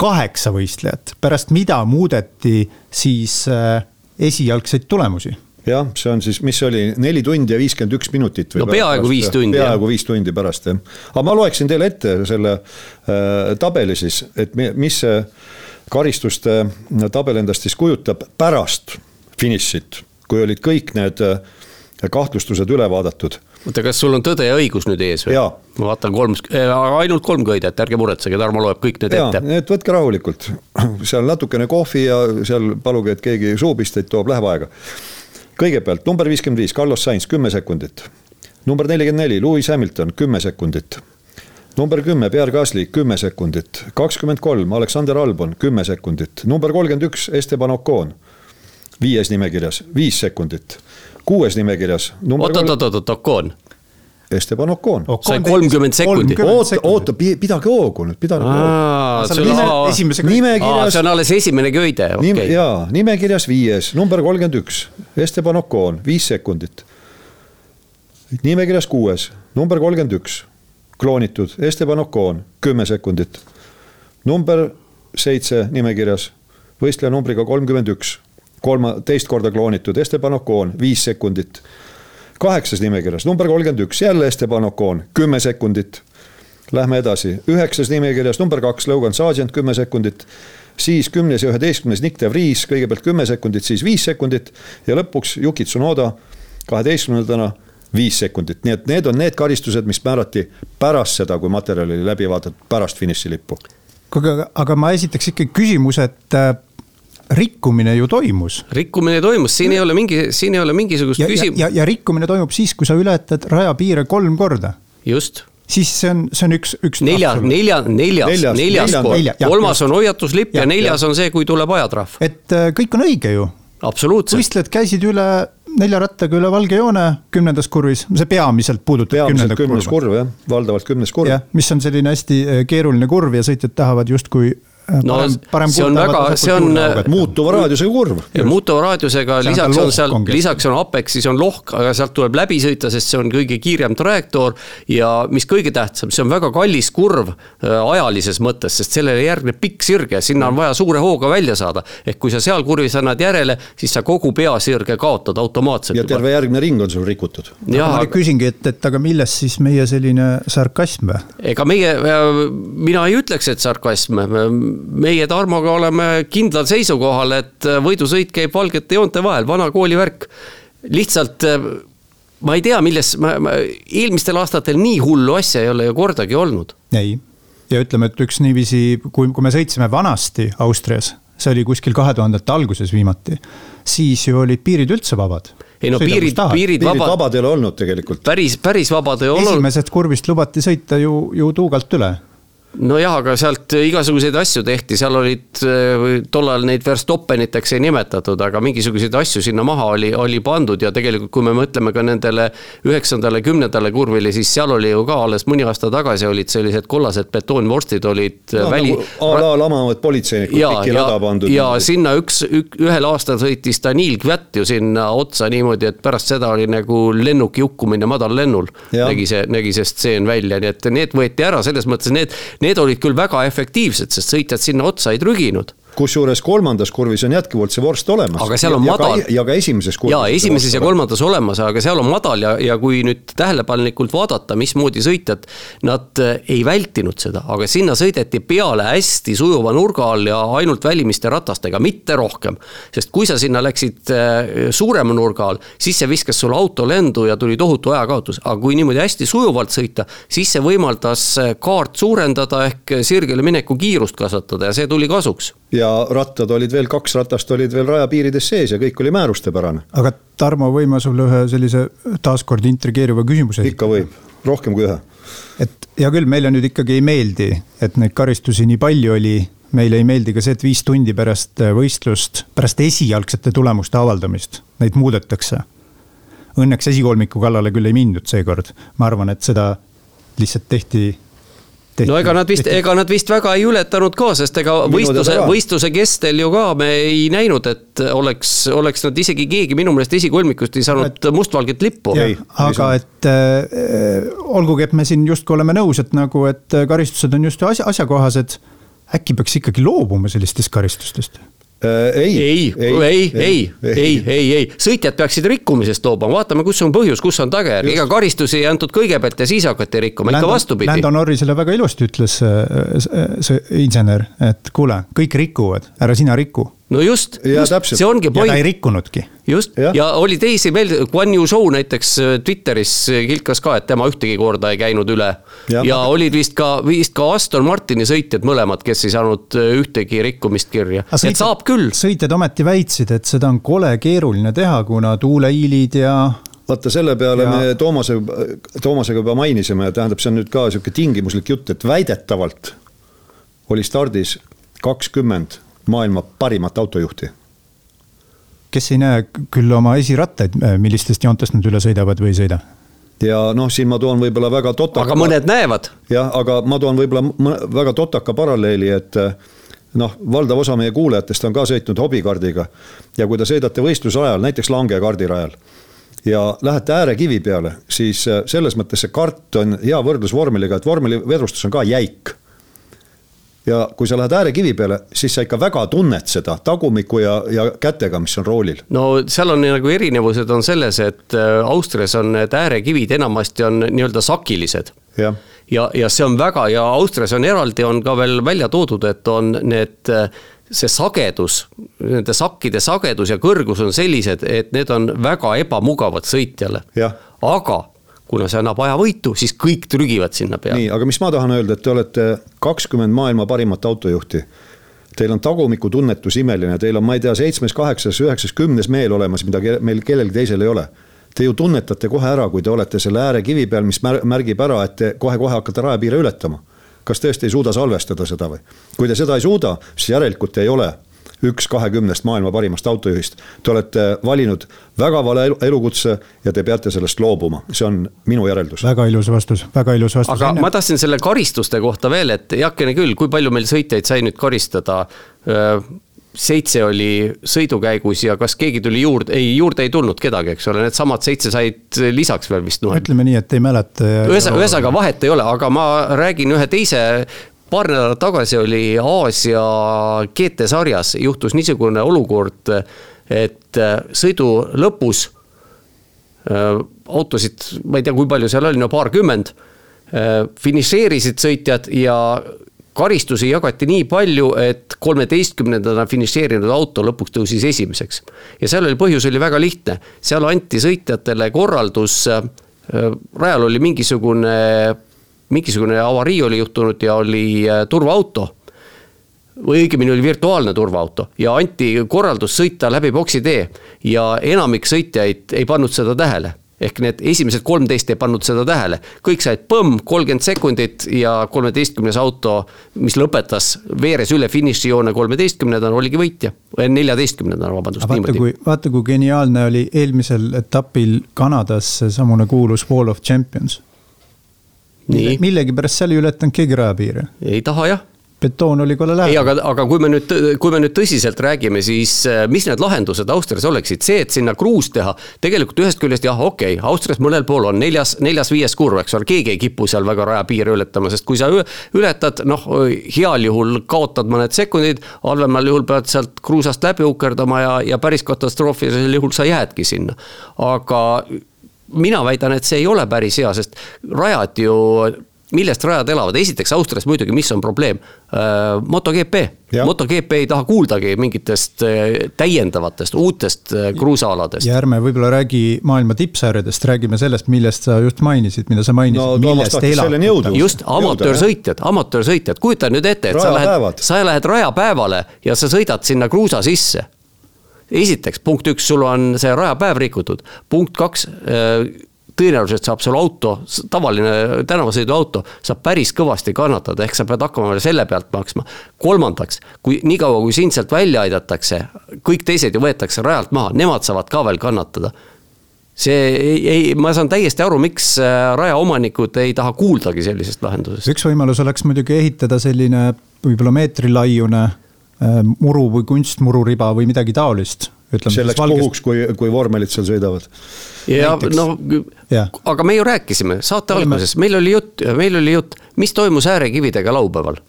kaheksa võistlejat, pärast mida muudeti siis äh, esialgseid tulemusi jah, see on siis, mis see oli, neli tundi ja viiskümmend üks minutit. no peaaegu viis tundi. peaaegu viis tundi pärast jah. aga ma loeksin teile ette selle äh, tabeli siis, et mis see karistuste tabel endast siis kujutab pärast finišit, kui olid kõik need äh, kahtlustused üle vaadatud oota, kas sul on Tõde ja õigus nüüd ees või? ma vaatan kolm, äh, ainult kolm köidet, ärge muretsege, Tarmo loeb kõik need ja, ette. et võtke rahulikult, seal natukene kohvi ja seal paluge, et keegi suupisteid toob, läheb aega. kõigepealt number viiskümmend viis, Carlos Sainz, kümme sekundit. number nelikümmend neli, Lewis Hamilton, kümme sekundit. number kümme, Pierre Gasly, kümme sekundit. kakskümmend kolm, Aleksander Albon, kümme sekundit. number kolmkümmend üks, Esteban Ocon, viies nimekirjas, viis sekundit kuues nimekirjas. oot, oot, oot, oot, Ocon. Esteban Ocon. sai kolmkümmend sekundit. oota, oota, pidage hoogu nüüd, pidage hoogu. nimekirjas. see on alles esimene köide, okei okay.. jaa, nimekirjas viies, number kolmkümmend üks, Esteban Ocon, viis sekundit. nimekirjas kuues, number kolmkümmend üks, kloonitud, Esteban Ocon, kümme sekundit. number seitse nimekirjas, võistleja numbriga kolmkümmend üks kolma, teist korda kloonitud Esteban Ocon, viis sekundit. kaheksas nimekirjas, number kolmkümmend üks, jälle Esteban Ocon, kümme sekundit. Lähme edasi, üheksas nimekirjas number kaks, Logan Sargent, kümme sekundit. siis kümnes ja üheteistkümnes Nick de Vries, kõigepealt kümme sekundit, siis viis sekundit ja lõpuks Yuki Tsunoda kaheteistkümnendana viis sekundit, nii et need on need karistused, mis määrati pärast seda, kui materjal oli läbi vaadatud, pärast finišilippu. kuulge, aga ma esitaks ikkagi küsimuse, et rikkumine ju toimus. rikkumine toimus, siin ei ole mingi, siin ei ole mingisugust küsimust. ja, ja, ja rikkumine toimub siis, kui sa ületad rajapiire kolm korda. just siis see on, see on üks, üks. nelja, nelja, neljas, neljas, neljas kord, kolmas on hoiatuslipp ja, ja neljas ja. on see, kui tuleb ajatrahv. et äh, kõik on õige ju. absoluutselt. võistlejad käisid üle nelja rattaga üle valge joone kümnendas kurvis, see peamiselt puudutab. peamiselt kümnes kurv jah, valdavalt kümnes kurv. mis on selline hästi äh, keeruline kurv ja sõitjad tahavad justkui no parem, parem see on väga, see on. muutuva raadiusega kurv. muutuva raadiusega, lisaks on seal, lisaks on Apexis on lohk, aga sealt tuleb läbi sõita, sest see on kõige kiirem trajektoor. ja mis kõige tähtsam, see on väga kallis kurv äh, ajalises mõttes, sest sellele järgneb pikk sirge, sinna on vaja suure hooga välja saada. ehk kui sa seal kurvis annad järele, siis sa kogu peasirge kaotad automaatselt. ja terve järgmine ring on sul rikutud. ma aga... küsingi, et, et aga milles siis meie selline sarkasm? ega meie, äh, mina ei ütleks, et sarkasm meie Tarmoga oleme kindlal seisukohal, et võidusõit käib valgete joonte vahel, vana kooli värk. lihtsalt ma ei tea, milles, ma, ma eelmistel aastatel nii hullu asja ei ole ju kordagi olnud. ei, ja ütleme, et üks niiviisi, kui, kui me sõitsime vanasti Austrias, see oli kuskil kahe tuhandete alguses viimati, siis ju olid piirid üldse vabad ei no Sõida, piirid, piirid vabad. vabad ei ole olnud tegelikult. päris, päris vabad ei olnud. esimesest kurvist lubati sõita ju, ju tuugalt üle nojah, aga sealt igasuguseid asju tehti, seal olid, tollal neid Verstoppeniteks ei nimetatud, aga mingisuguseid asju sinna maha oli, oli pandud ja tegelikult, kui me mõtleme ka nendele üheksandale, kümnendale kurvile, siis seal oli ju ka alles mõni aasta tagasi olid sellised kollased betoonvorstid olid no, väli nagu. a la lamavad politseinikud piki rada pandud. ja sinna üks, ük, ühel aastal sõitis Danil Kvätt ju sinna otsa niimoodi, et pärast seda oli nagu lennuki hukkumine madallennul. nägi see, nägi see stseen välja, nii et need võeti ära, selles mõttes need Need olid küll väga efektiivsed, sest sõitjad sinna otsa ei trüginud kusjuures kolmandas kurvis on jätkuvalt see vorst olemas. aga seal on ja, madal. ja ka esimeses kurvis. jaa, esimeses ja kolmandas olemas, aga seal on madal ja, ja kui nüüd tähelepanelikult vaadata, mismoodi sõitjad, nad eh, ei vältinud seda, aga sinna sõideti peale hästi sujuva nurga all ja ainult välimiste ratastega, mitte rohkem. sest kui sa sinna läksid eh, suurema nurga all, siis see viskas sul auto lendu ja tuli tohutu ajakaotus, aga kui niimoodi hästi sujuvalt sõita, siis see võimaldas eh, kaart suurendada ehk sirgele mineku kiirust kasvatada ja see tuli kasuks ja rattad olid veel, kaks ratast olid veel rajapiirides sees ja kõik oli määrustepärane. aga Tarmo, võin ma sulle ühe sellise taaskord intrigeeriva küsimuse ikka võib, rohkem kui ühe. et hea küll, meile nüüd ikkagi ei meeldi, et neid karistusi nii palju oli meile ei meeldi ka see, et viis tundi pärast võistlust, pärast esialgsete tulemuste avaldamist neid muudetakse. Õnneks esikolmiku kallale küll ei mindud seekord, ma arvan, et seda lihtsalt tehti no ega nad vist, ega nad vist väga ei ületanud ka, sest ega võistluse, võistluse kestel ju ka me ei näinud, et oleks, oleks nad isegi keegi minu meelest esikolmikust ei saanud et, mustvalget lippu. aga et äh, olgugi, et me siin justkui oleme nõus, et nagu, et karistused on just asja, asjakohased. äkki peaks ikkagi loobuma sellistest karistustest ei, ei, ei, ei, ei, ei, ei, sõitjad peaksid rikkumisest loobuma, vaatame, kus on põhjus, kus on tagajärg, ega karistusi ei antud kõigepealt ja siis hakati rikkuma, ikka vastupidi. Lando Norrisele väga ilusti ütles see insener, et kuule, kõik rikuvad, ära sina riku no just, just, see ongi point. ja ta ei rikkunudki. just, ja oli teisi veel, Guan Yu Zhou näiteks äh, Twitteris äh, kilkas ka, et tema ühtegi korda ei käinud üle. ja olid vist ka, vist ka Aston Martini sõitjad mõlemad, kes ei saanud äh, ühtegi rikkumist kirja, et saab küll. sõitjad ometi väitsid, et seda on kole keeruline teha, kuna tuuleiilid ja vaata selle peale ja. me Toomase, Toomasega juba mainisime, tähendab, see on nüüd ka sihuke tingimuslik jutt, et väidetavalt oli stardis kakskümmend maailma parimat autojuhti. kes ei näe küll oma esirattaid, äh, millistest joontest nad üle sõidavad või ei sõida? ja noh, siin ma toon võib-olla väga totaka. aga mõned näevad. jah, aga ma toon võib-olla väga totaka paralleeli, et äh, noh, valdav osa meie kuulajatest on ka sõitnud hobikaardiga. ja kui te sõidate võistluse ajal, näiteks langekaardirajal ja lähete äärekivi peale, siis äh, selles mõttes see kart on hea võrdlus vormeliga, et vormelivedrustus on ka jäik ja kui sa lähed äärekivi peale, siis sa ikka väga tunned seda tagumiku ja, ja kätega, mis on roolil. no seal on nagu erinevused on selles, et äh, Austrias on need äärekivid enamasti on nii-öelda sakilised. ja, ja, ja see on väga ja Austrias on eraldi, on ka veel välja toodud, et on need äh, see sagedus, nende sakkide sagedus ja kõrgus on sellised, et need on väga ebamugavad sõitjale. aga kuna see annab ajavõitu, siis kõik trügivad sinna peale. nii, aga mis ma tahan öelda, et te olete kakskümmend maailma parimat autojuhti Teil on tagumikutunnetus imeline, teil on, ma ei tea, seitsmes, kaheksas, üheksas, kümnes meel olemas, mida meil kellelgi teisel ei ole. Te ju tunnetate kohe ära, kui te olete selle äärekivi peal, mis märgib ära, et te kohe-kohe hakkate raepiire ületama. kas tõesti ei suuda salvestada seda või? kui te seda ei suuda, siis järelikult ei ole üks kahekümnest maailma parimast autojuhist. Te olete valinud väga vale elukutse ja te peate sellest loobuma, see on minu järeldus. väga ilus vastus, väga ilus vastus. aga Enne... ma tahtsin selle karistuste kohta veel, et heakene küll, kui palju meil sõitjaid sai nüüd karistada seitse oli sõidukäigus ja kas keegi tuli juurde, ei juurde ei tulnud kedagi, eks ole, needsamad seitse said lisaks veel vist noh. ütleme nii, et ei mäleta. ühesõnaga, ühesõnaga vahet ei ole, aga ma räägin ühe teise paar nädalat tagasi oli Aasia GT-sarjas juhtus niisugune olukord, et äh, sõidu lõpus äh, autosid, ma ei tea, kui palju seal oli, no paarkümmend, äh, finišeerisid sõitjad ja karistusi jagati nii palju, et kolmeteistkümnendana finišeerinud auto lõpuks tõusis esimeseks. ja seal oli, põhjus oli väga lihtne, seal anti sõitjatele korraldus, rajal oli mingisugune mingisugune avarii oli juhtunud ja oli äh, turvaauto või õigemini oli virtuaalne turvaauto ja anti korraldus sõita läbi boksi tee ja enamik sõitjaid ei pannud seda tähele ehk need esimesed kolmteist ei pannud seda tähele, kõik said põmm, kolmkümmend sekundit ja kolmeteistkümnes auto, mis lõpetas, veeres üle finišijoone kolmeteistkümnendana, oligi võitja. neljateistkümnendana, vabandust, niimoodi. vaata, kui geniaalne oli eelmisel etapil Kanadas seesamune kuulus Wall of Champions millegipärast seal ei ületanud keegi rajapiire. ei taha jah betoon oli kole lähedal. ei, aga, aga kui me nüüd, kui me nüüd tõsiselt räägime, siis äh, mis need lahendused Austrias oleksid, see, et sinna kruus teha. tegelikult ühest küljest jah, okei okay,, Austrias mõnel pool on neljas, neljas-viies kurv, eks ole, keegi ei kipu seal väga rajapiire ületama, sest kui sa ületad, noh, heal juhul kaotad mõned sekundid. halvemal juhul pead sealt kruusast läbi ukerdama ja, ja päris katastroofilisel juhul sa jäädki sinna. aga mina väidan, et see ei ole päris hea, sest rajad ju millest rajad elavad, esiteks Austrias muidugi, mis on probleem? Äh,, MotoGP. MotoGP ei taha kuuldagi mingitest äh, täiendavatest uutest äh, kruusaaladest. ja ärme võib-olla räägi maailma tippsarjadest, räägime sellest, millest sa just mainisid, mida sa mainisid no,, millest elab. just, amatöörsõitjad, amatöörsõitjad, kujuta nüüd ette, et sa lähed, sa lähed rajapäevale ja sa sõidad sinna kruusa sisse esiteks, punkt üks, sul on see rajapäev rikutud, punkt kaks äh, tõenäoliselt saab sul auto, tavaline tänavasõiduauto saab päris kõvasti kannatada, ehk sa pead hakkama veel selle pealt maksma. kolmandaks, kui niikaua, kui sind sealt välja aidatakse, kõik teised ju võetakse rajalt maha, nemad saavad ka veel kannatada. see ei, ei, ma saan täiesti aru, miks äh, rajaomanikud ei taha kuuldagi sellisest lahendusest. üks võimalus oleks muidugi ehitada selline võib-olla meetrilaiune muru või kunstmururiba või midagi taolist. selleks valgest... puhuks, kui, kui vormelid seal sõidavad. ja noh, aga me ju rääkisime saate Oleme... alguses, meil oli jutt, meil oli jutt, mis toimus äärekividega laupäeval.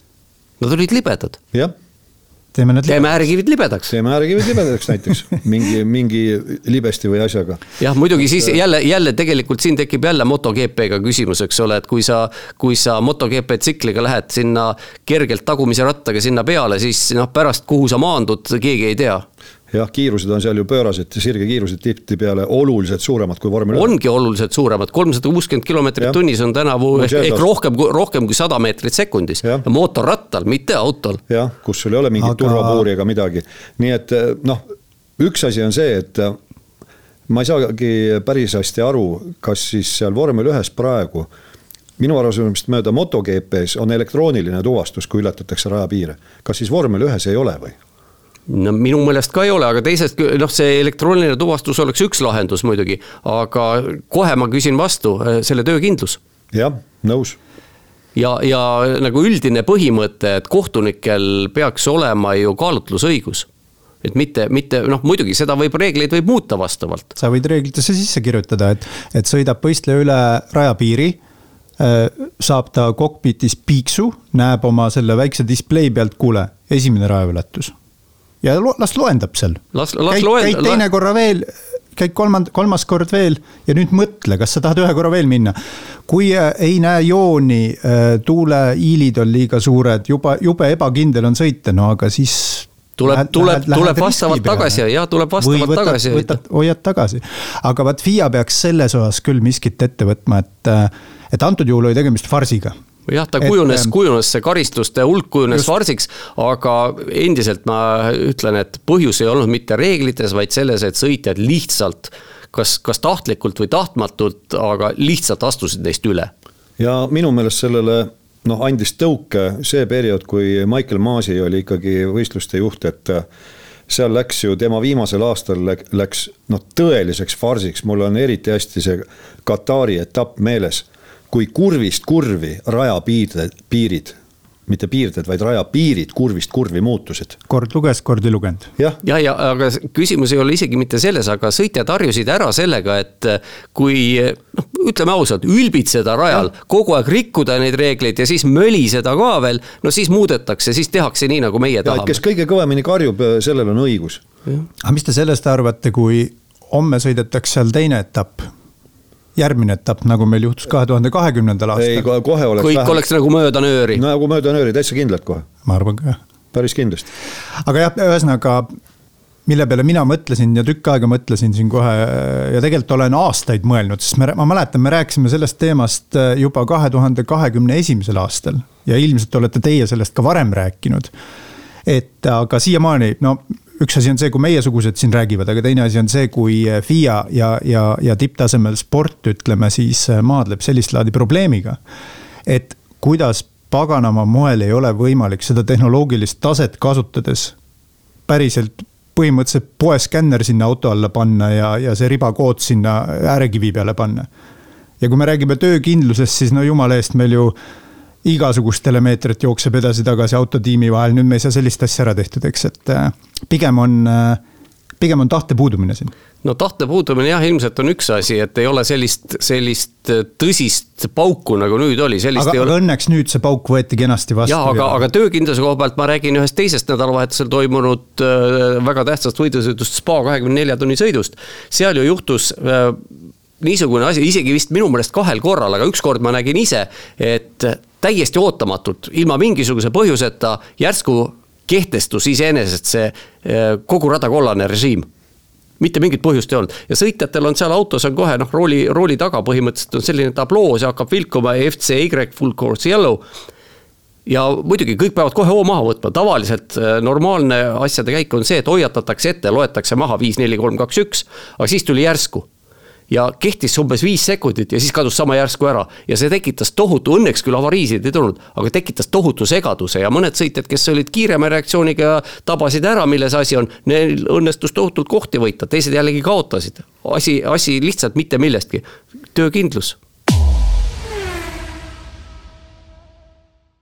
Nad olid libedad. jah teeme need teeme äärekivid libedaks. teeme äärekivid libedaks näiteks mingi, mingi libesti või asjaga. jah, muidugi siis jälle, jälle tegelikult siin tekib jälle MotoGP-ga küsimus, eks ole, et kui sa, kui sa MotoGP tsikliga lähed sinna kergelt tagumise rattaga sinna peale, siis noh, pärast, kuhu sa maandud, keegi ei tea jah, kiirused on seal ju pöörased, sirgekiirused tihtipeale oluliselt suuremad kui vormel ühe. ongi oluliselt suuremad, kolmsada kuuskümmend kilomeetrit tunnis on tänavu no, ehk rohkem, rohkem kui sada meetrit sekundis. mootorrattal, mitte autol. jah, kus sul ei ole mingit Aga... turvapuuri ega midagi, nii et noh, üks asi on see, et ma ei saagi päris hästi aru, kas siis seal vormel ühes praegu minu arusaamist mööda MotoGP-s on elektrooniline tuvastus, kui ületatakse rajapiire. kas siis vormel ühes ei ole või? No minu meelest ka ei ole, aga teisest noh, see elektrooniline tuvastus oleks üks lahendus muidugi, aga kohe ma küsin vastu, äh, selle töökindlus. jah, nõus ja, ja nagu üldine põhimõte, et kohtunikel peaks olema ju kaalutlusõigus et mitte, mitte noh, muidugi seda võib, reegleid võib muuta vastavalt. sa võid reeglitesse sisse kirjutada, et, et sõidab võistleja üle rajapiiri. Äh, saab ta kokpitis piiksu, näeb oma selle väikse display pealt, kuule, esimene rajaületus ja lo, las loendab seal. las, las käid, loend-. käid teine korra veel, käid kolmand-, kolmas kord veel ja nüüd mõtle, kas sa tahad ühe korra veel minna. kui äh, ei näe jooni, äh, tuuleiilid on liiga suured, juba, jube ebakindel on sõita, no aga siis tuleb, tuleb, tuleb vastavalt tagasi ja tuleb vastavalt tagasi. võtad, hoiad tagasi, aga vaat FIA peaks selles osas küll miskit ette võtma, et, äh, et antud juhul oli tegemist farsiga jah, ta kujunes, kujunes see karistuste hulk kujunes farsiks, aga endiselt ma ütlen, et põhjus ei olnud mitte reeglites, vaid selles, et sõitjad lihtsalt kas, kas tahtlikult või tahtmatult, aga lihtsalt astusid neist üle. ja minu meelest sellele noh, andis tõuke see periood, kui Michael Masi oli ikkagi võistluste juht, et seal läks ju tema viimasel aastal läks noh, tõeliseks farsiks, mul on eriti hästi see Katari etapp meeles kui kurvist kurvi rajapiirded, piirid, mitte piirded, vaid rajapiirid kurvist kurvi muutusid. kord luges, kord ei lugenud. jah, ja, ja aga küsimus ei ole isegi mitte selles, aga sõitjad harjusid ära sellega, et kui noh, ütleme ausalt, ülbitseda rajal, kogu aeg rikkuda neid reegleid ja siis möliseda ka veel, no siis muudetakse, siis tehakse nii, nagu meie tahame. kes kõige kõvemini karjub, sellel on õigus. aga mis te sellest arvate, kui homme sõidetakse seal teine etapp järgmine etapp, nagu meil juhtus kahe tuhande kahekümnendal aastal. ei, kohe oleks. kõik vähem. oleks nagu mööda nööri. nagu mööda nööri, täitsa kindlalt kohe. ma arvan ka, jah. päris kindlasti. aga jah, ühesõnaga, mille peale mina mõtlesin ja tükk aega mõtlesin siin kohe ja tegelikult olen aastaid mõelnud, sest me, ma mäletan, me rääkisime sellest teemast äh, juba kahe tuhande kahekümne esimesel aastal ja ilmselt olete teie sellest ka varem rääkinud. et aga siiamaani, no üks asi on see, kui meiesugused siin räägivad, aga teine asi on see, kui eh, FIA ja, ja, ja tipptasemel sport, ütleme siis eh, maadleb sellist laadi probleemiga. et kuidas paganama moel ei ole võimalik seda tehnoloogilist taset kasutades päriselt põhimõtteliselt poeskänner sinna auto alla panna ja, ja see ribakood sinna äärekivi peale panna. ja kui me räägime töökindlusest, siis no jumala eest meil ju igasugust telemeetrit jookseb edasi-tagasi autotiimi vahel, nüüd me ei saa sellist asja ära tehtud, eks, et äh, pigem on, äh, pigem on tahte puudumine siin. no tahte puudumine jah, ilmselt on üks asi, et ei ole sellist, sellist äh, tõsist pauku, nagu nüüd oli, sellist aga, ei ole. õnneks nüüd see pauk võeti kenasti vastu. jah, aga, aga töökindluse koha pealt ma räägin ühest teisest nädalavahetusel toimunud väga tähtsast võidusõidust, SPA kahekümne nelja tunni sõidust. seal ju juhtus niisugune asi, isegi vist minu meelest kahel korral, aga ükskord ma nägin ise, et täiesti ootamatult, ilma mingisuguse põhjuseta järsku kehtestus iseenesest see eh, kogu rada kollane režiim. Mitte mingit põhjust ei olnud. Ja sõitjatel on seal autos on kohe noh, rooli, rooli taga põhimõtteliselt on selline tabloo, see hakkab vilkuma FCY full course yellow. ja muidugi kõik peavad kohe hoo maha võtma, tavaliselt eh, normaalne asjade käik on see, et hoiatatakse ette, loetakse maha viis, neli, kolm, kaks, üks, aga siis tuli järsku ja kehtis umbes viis sekundit ja siis kadus sama järsku ära. ja see tekitas tohutu, õnneks küll avariisid ei tulnud, aga tekitas tohutu segaduse ja mõned sõitjad, kes olid kiirema reaktsiooniga, tabasid ära, milles asi on. Neil õnnestus tohutult kohti võita, teised jällegi kaotasid. asi, asi lihtsalt mitte millestki, töökindlus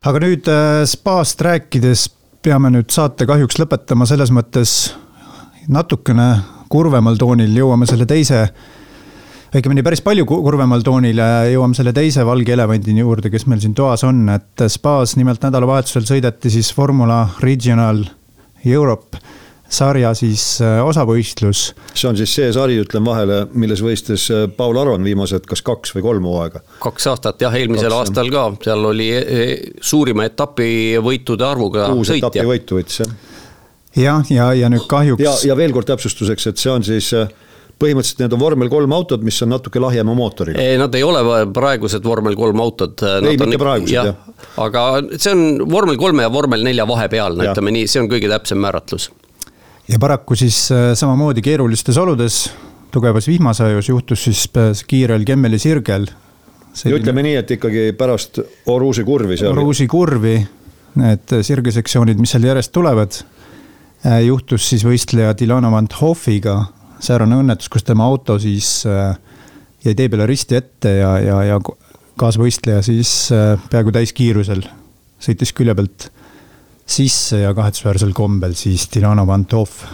aga nüüd äh, spaast rääkides peame nüüd saate kahjuks lõpetama selles mõttes natukene kurvemal toonil, jõuame selle teise õigemini päris palju kurvemal toonil ja jõuame selle teise valge elevandini juurde, kes meil siin toas on, et Spaas nimelt nädalavahetusel sõideti siis Formula Regional Europe sarja siis äh, osavõistlus. see on siis see sari, ütlen vahele, milles võistles äh, Paul Aron viimased kas kaks või kolm hooaega. kaks aastat jah, eelmisel kaks, aastal ka, seal oli e, suurima etapi võitude arvuga kuus sõitja. etapi võitu võitis jah. jah, ja, ja, ja nüüd kahjuks. ja, ja veel kord täpsustuseks, et see on siis äh, põhimõtteliselt need on vormel kolm autod, mis on natuke lahjema mootoriga. Nad ei ole praegused vormel kolm autod. ei, mitte on, praegused jah, jah.. aga see on vormel kolme ja vormel nelja vahepealne, ütleme nii, see on kõige täpsem määratlus. ja paraku siis äh, samamoodi keerulistes oludes, tugevas vihmasajus juhtus siis äh, kiirel Kemmeli sirgel. ja ütleme nii, et ikkagi pärast Oruusi kurvi seal. Oruusi kurvi, need sirgesektsioonid, mis seal järjest tulevad, äh, juhtus siis võistleja Dilana Van Hoffiga säärane õnnetus, kus tema auto siis äh, jäi tee peale risti ette ja, ja, ja kaasvõistleja siis äh, peaaegu täiskiirusel sõitis külje pealt sisse ja kahetsusväärsel kombel siis Dinano Vantov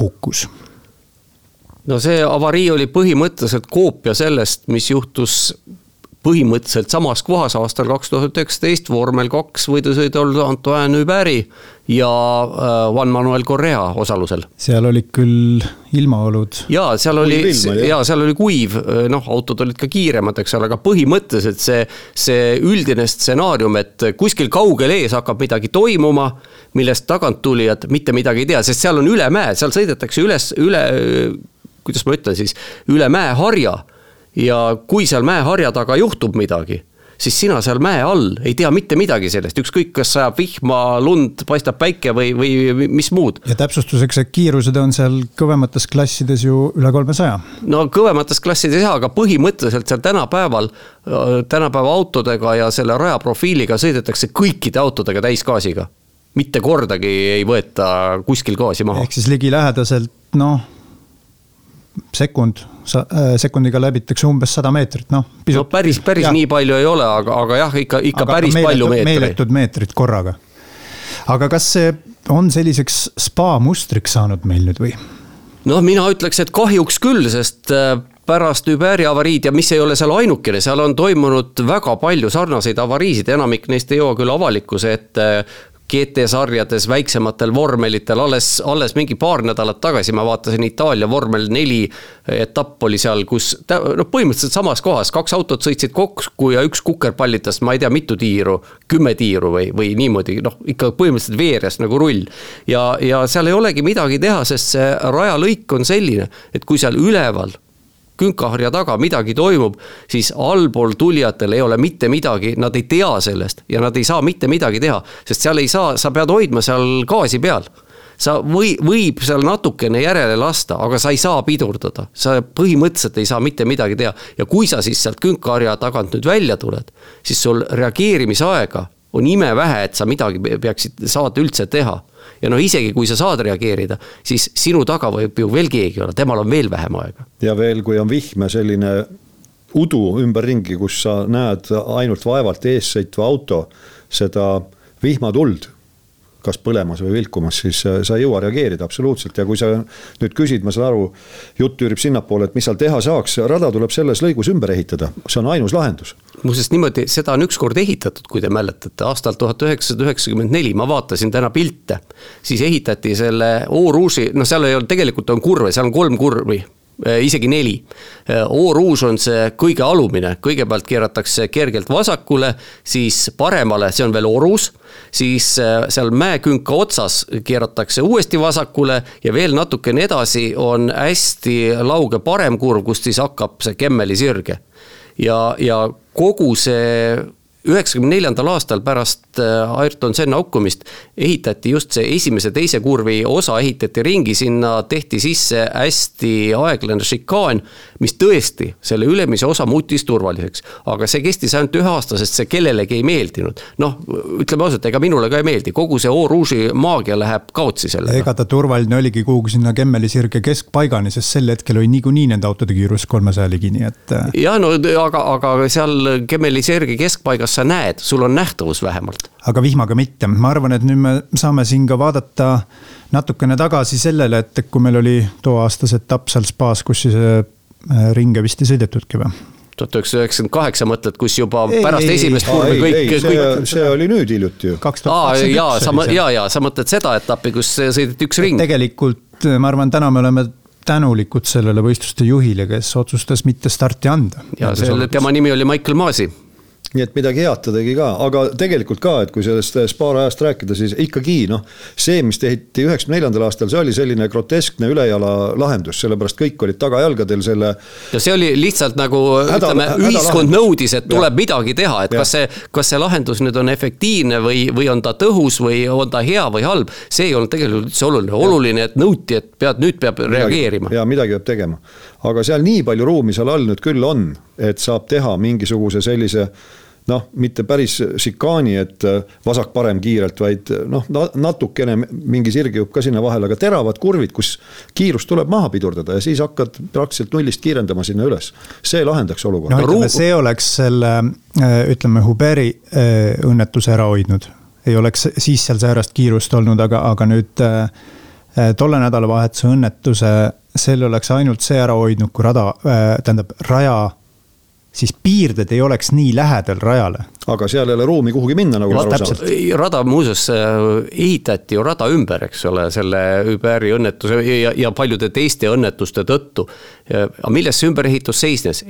hukkus. no see avarii oli põhimõtteliselt koopia sellest, mis juhtus põhimõtteliselt samas kohas aastal kaks tuhat üheksateist vormel kaks võidusõidul Antoine Huberi ja äh, Juan Manuel Correa osalusel. seal olid küll ilmaolud. ja seal oli, ja seal oli kuiv, äh, noh, autod olid ka kiiremad, eks ole, aga põhimõtteliselt see, see üldine stsenaarium, et kuskil kaugel ees hakkab midagi toimuma, millest taganttulijad mitte midagi ei tea, sest seal on üle mäe, seal sõidetakse üles, üle, kuidas ma ütlen siis, üle mäeharja ja kui seal mäeharja taga juhtub midagi, siis sina seal mäe all ei tea mitte midagi sellest, ükskõik, kas sajab vihma, lund, paistab päike või, või mis muud. ja täpsustuseks, et kiirused on seal kõvemates klassides ju üle kolmesaja. no kõvemates klassides jah, aga põhimõtteliselt seal tänapäeval, tänapäeva autodega ja selle rajaprofiiliga sõidetakse kõikide autodega täisgaasiga mitte kordagi ei võeta kuskil gaasi maha. ehk siis ligilähedaselt noh, sekund, äh, sekundiga läbitakse umbes sada meetrit, noh. no päris, päris jah. nii palju ei ole, aga, aga jah, ikka, ikka aga päris meeletud, palju meetreid. meeletud meetrid korraga. aga kas see on selliseks spa mustriks saanud meil nüüd või? noh, mina ütleks, et kahjuks küll, sest äh, pärast Uberi avariid ja mis ei ole seal ainukene, seal on toimunud väga palju sarnaseid avariisid, enamik neist ei jõua küll avalikkuse ette GT-sarjades, väiksematel vormelitel, alles, alles mingi paar nädalat tagasi ma vaatasin Itaalia vormel neli etapp oli seal, kus noh, põhimõtteliselt samas kohas, kaks autot sõitsid kokku ja üks kukerpallitas, ma ei tea, mitu tiiru, kümme tiiru või, või niimoodi, noh, ikka põhimõtteliselt veeres nagu rull. ja, ja seal ei olegi midagi teha, sest see rajalõik on selline, et kui seal üleval künkaharja taga midagi toimub, siis allpool tulijatel ei ole mitte midagi, nad ei tea sellest ja nad ei saa mitte midagi teha, sest seal ei saa, sa pead hoidma seal gaasi peal. Sa või, võib seal natukene järele lasta, aga sa ei saa pidurdada, sa põhimõtteliselt ei saa mitte midagi teha. ja kui sa siis sealt künkaharja tagant nüüd välja tuled, siis sul reageerimisaega on imevähe, et sa midagi peaksid, saad üldse teha ja no isegi kui sa saad reageerida, siis sinu taga võib ju veel keegi olla, temal on veel vähem aega. ja veel, kui on vihme selline udu ümberringi, kus sa näed ainult vaevalt ees sõitva auto seda vihmatuld kas põlemas või vilkumas, siis äh, sa ei jõua reageerida absoluutselt ja kui sa nüüd küsid, ma saan aru, jutt üürib sinnapoole, et mis seal teha saaks, rada tuleb selles lõigus ümber ehitada, see on ainus lahendus. muuseas niimoodi, seda on ükskord ehitatud, kui te mäletate, aastal tuhat üheksasada üheksakümmend neli, ma vaatasin täna pilte. siis ehitati selle Eau-Rouge'i, noh, seal ei ole, tegelikult on kurve, seal on kolm kurvi isegi neli. O-ruus äh, on see kõige alumine, kõigepealt keeratakse kergelt vasakule, siis paremale, see on veel orus. siis äh, seal mäekünka otsas keeratakse uuesti vasakule ja veel natukene edasi on hästi lauge parem kurv, kust siis hakkab see Kemmeli sirge. ja, ja kogu see üheksakümne neljandal aastal pärast äh, Ayrton Senna hukkumist ehitati just see esimese, teise kurvi osa ehitati ringi, sinna tehti sisse hästi aeglane šikaan, mis tõesti selle ülemise osa muutis turvaliseks. aga see kestis ainult ühe aasta, sest see kellelegi ei meeldinud. noh, ütleme ausalt, ega minule ka ei meeldi, kogu see Rouge'i maagia läheb kaotsi sellega. ega ta turvaline oligi kuhugi sinna Kemmeli sirge keskpaigani, sest sel hetkel oli niikuinii nende autode kiirus kolmesaja ligi, nii et. Äh, jah, no aga, aga seal Kemmeli sirge keskpaigas sa näed, sul on nähtavus vähemalt. aga vihmaga mitte, ma arvan, et nüüd me saame siin ka vaadata natukene tagasi sellele, et kui meil oli tooaastas etapp seal spaas, kus siis äh, ringe vist ei sõidetudki või? tuhat üheksasada üheksakümmend kaheksa mõtled, kus juba ei, pärast ei, esimest kurvi kõik. ei, see, kõik... see oli nüüd hiljuti ju. aa, jaa, sa, jaa, jaa, sa mõtled seda etappi, kus sõideti üks ring. tegelikult ma arvan, täna me oleme tänulikud sellele võistluste juhile, kes otsustas mitte starti anda. ja selle, tema nimi oli Michael Maasi nii et midagi head ta tegi ka, aga tegelikult ka, et kui sellest spaar ajast rääkida, siis ikkagi noh. see, mis tehti üheksakümne neljandal aastal, see oli selline groteskne ülejala lahendus, sellepärast kõik olid tagajalgadel selle. ja see oli lihtsalt nagu häda, ütleme, ühiskond nõudis, et tuleb ja. midagi teha, et ja. kas see, kas see lahendus nüüd on efektiivne või, või on ta tõhus või on ta hea või halb. see ei olnud tegelikult üldse oluline, oluline, et nõuti, et pead, nüüd peab midagi, reageerima. ja midagi peab tegema, aga seal nii palju ruumi seal all nüüd küll on, et saab teha mingisuguse sellise noh, mitte päris šikaani, et äh, vasak-parem kiirelt, vaid äh, noh, natukene mingi sirgjupp ka sinna vahele, aga teravad kurvid, kus kiirus tuleb maha pidurdada ja siis hakkad praktiliselt nullist kiirendama sinna üles. see lahendaks olukorda. no ütleme, see oleks selle, äh, ütleme, Huberi õnnetuse ära hoidnud. ei oleks siis seal säärast kiirust olnud, aga, aga nüüd tolle nädalavahetuse õnnetuse, selle oleks ainult see ära hoidnud, kui rada, tähendab, raja siis piirded ei oleks nii lähedal rajale. aga seal ei ole ruumi kuhugi minna, nagu ma aru saan. rada muuseas ehitati ju rada ümber, eks ole, selle Uberi õnnetuse ja, ja paljude teiste õnnetuste tõttu. aga milles see ümberehitus seisnes?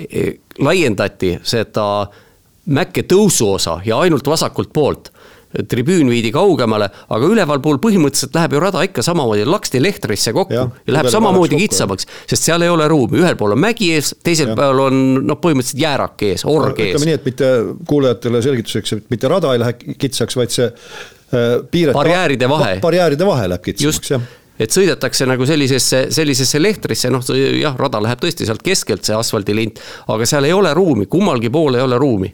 laiendati seda mäkke tõusuosa ja ainult vasakult poolt tribüün viidi kaugemale, aga ülevalpool põhimõtteliselt läheb ju rada ikka samamoodi, laksti lehtrisse kokku ja, ja läheb samamoodi kitsamaks, sest seal ei ole ruumi, ühel pool on mägi ees, teisel ja. pool on noh, põhimõtteliselt jäärak ees, org ees. ütleme nii, et mitte kuulajatele selgituseks, et mitte rada ei lähe kitsaks, vaid see äh, piiret. barjääride vahe. barjääride vahe läheb kitsamaks, jah et sõidetakse nagu sellisesse, sellisesse lehtrisse, noh jah, rada läheb tõesti sealt keskelt, see asfaldilint, aga seal ei ole ruumi, kummalgi pool ei ole ruumi.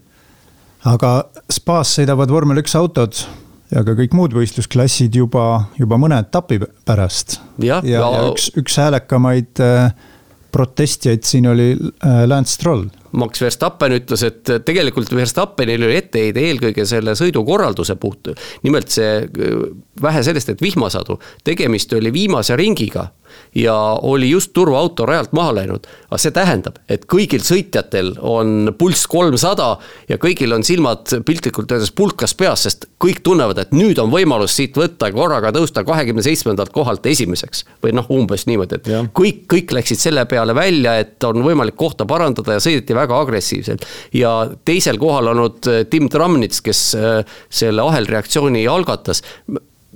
Aga spaas sõidavad vormel üks autod ja ka kõik muud võistlusklassid juba, juba mõne etapi pärast. ja, ja, ja üks, üks häälekamaid äh, protestijaid siin oli äh, Lance Stroll Max Verstappen ütles, et tegelikult Verstappenil oli etteheide eelkõige selle sõidukorralduse puhul. nimelt see vähe sellest, et vihmasadu, tegemist oli viimase ringiga ja oli just turvaauto rajalt maha läinud. aga see tähendab, et kõigil sõitjatel on pulss kolmsada ja kõigil on silmad piltlikult öeldes pulkas peas, sest kõik tunnevad, et nüüd on võimalus siit võtta korraga tõusta kahekümne seitsmendalt kohalt esimeseks. või noh, umbes niimoodi, et ja. kõik, kõik läksid selle peale välja, et on võimalik kohta parandada ja sõideti väga agressiivselt. ja teisel kohal olnud Tim Tramnits, kes äh, selle ahelreaktsiooni algatas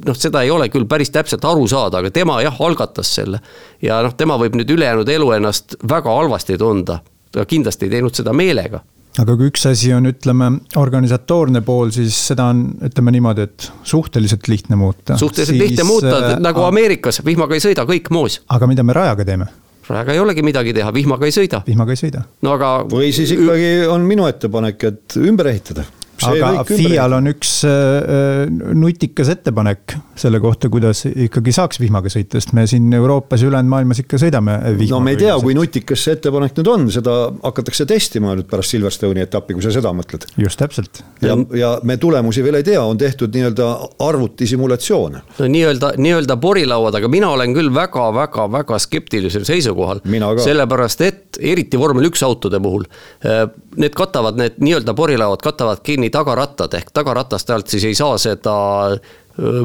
noh, seda ei ole küll päris täpselt aru saada, aga tema jah, algatas selle. ja noh, tema võib nüüd ülejäänud elu ennast väga halvasti tunda. ta kindlasti ei teinud seda meelega aga kui üks asi on, ütleme, organisatoorne pool, siis seda on, ütleme niimoodi, et suhteliselt lihtne muuta. suhteliselt siis, lihtne muuta, äh, nagu Ameerikas, vihmaga ei sõida kõik moos. aga mida me rajaga teeme? Rajaga ei olegi midagi teha, vihmaga ei sõida. vihmaga ei sõida. no aga. või siis ikkagi on minu ettepanek, et ümber ehitada aga FIA-l on üks äh, nutikas ettepanek selle kohta, kuidas ikkagi saaks vihmaga sõita, sest me siin Euroopas ja ülejäänud maailmas ikka sõidame vihmaga. no me ei tea, kui nutikas see ettepanek nüüd on, seda hakatakse testima nüüd pärast Silverstone'i etappi, kui sa seda mõtled. just täpselt. ja, ja me tulemusi veel ei tea, on tehtud nii-öelda arvutisimulatsioone. no nii-öelda, nii-öelda porilauad, aga mina olen küll väga-väga-väga skeptilisel seisukohal. sellepärast, et eriti vormel üks autode puhul, äh, need katavad, need nii-öelda porilauad katavad kinni tagarattad ehk tagaratast alt siis ei saa seda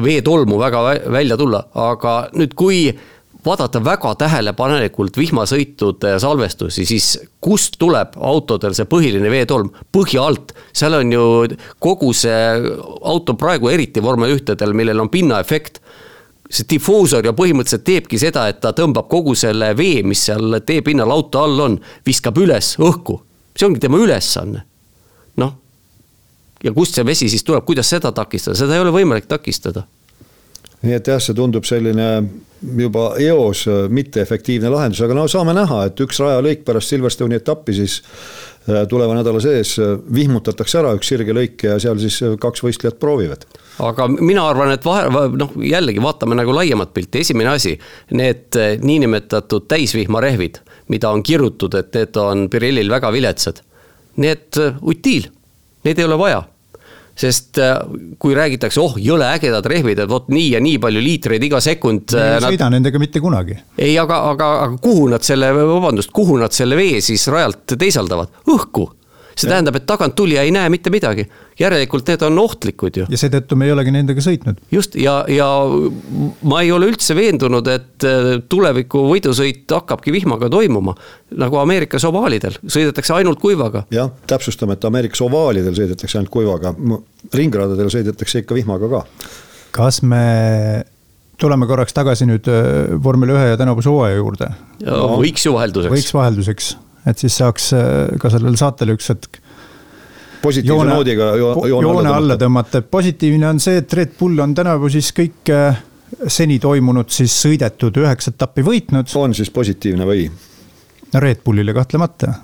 veetolmu väga välja tulla, aga nüüd, kui vaadata väga tähelepanelikult vihmasõitude salvestusi, siis kust tuleb autodel see põhiline veetolm? põhja alt, seal on ju kogu see auto praegu eriti vormel ühtedel, millel on pinnaefekt see difuusor ju põhimõtteliselt teebki seda, et ta tõmbab kogu selle vee, mis seal teepinnal auto all on, viskab üles õhku. see ongi tema ülesanne. Ja kust see vesi siis tuleb, kuidas seda takistada, seda ei ole võimalik takistada. nii et jah, see tundub selline juba eos mitteefektiivne lahendus, aga no saame näha, et üks rajalõik pärast Silverstone'i etappi siis äh, tuleva nädala sees äh, vihmutatakse ära üks sirge lõik ja seal siis äh, kaks võistlejat proovivad. aga mina arvan, et vahe, noh jällegi vaatame nagu laiemat pilti, esimene asi, need niinimetatud täisvihmarehvid, mida on kirutud, et need on Pirellil väga viletsad, need utiil neid ei ole vaja sest äh, kui räägitakse, oh jõle ägedad rehvid, et vot nii ja nii palju liitreid iga sekund. ei äh, nad... sõida nendega mitte kunagi. ei, aga, aga, aga kuhu nad selle, vabandust, kuhu nad selle vee siis rajalt teisaldavad, õhku see ja. tähendab, et tagantulija ei näe mitte midagi. järelikult need on ohtlikud ju. ja seetõttu me ei olegi nendega sõitnud. just ja, ja ma ei ole üldse veendunud, et äh, tuleviku võidusõit hakkabki vihmaga toimuma. nagu Ameerikas ovaalidel, sõidetakse ainult kuivaga. jah, täpsustame, et Ameerikas ovaalidel sõidetakse ainult kuivaga, ringradadel sõidetakse ikka vihmaga ka. kas me tuleme korraks tagasi nüüd äh, vormel ühe ja tänavuse hooaja juurde. võiks ju vahelduseks. võiks vahelduseks et siis saaks äh, ka sellel saatel üks hetk positiivse joone, noodiga joone, joone alla tõmmata, et positiivne on see, et Red Bull on tänavu siis kõik äh, seni toimunud siis sõidetud üheksa etappi võitnud. on siis positiivne või? no Red Bullile kahtlemata.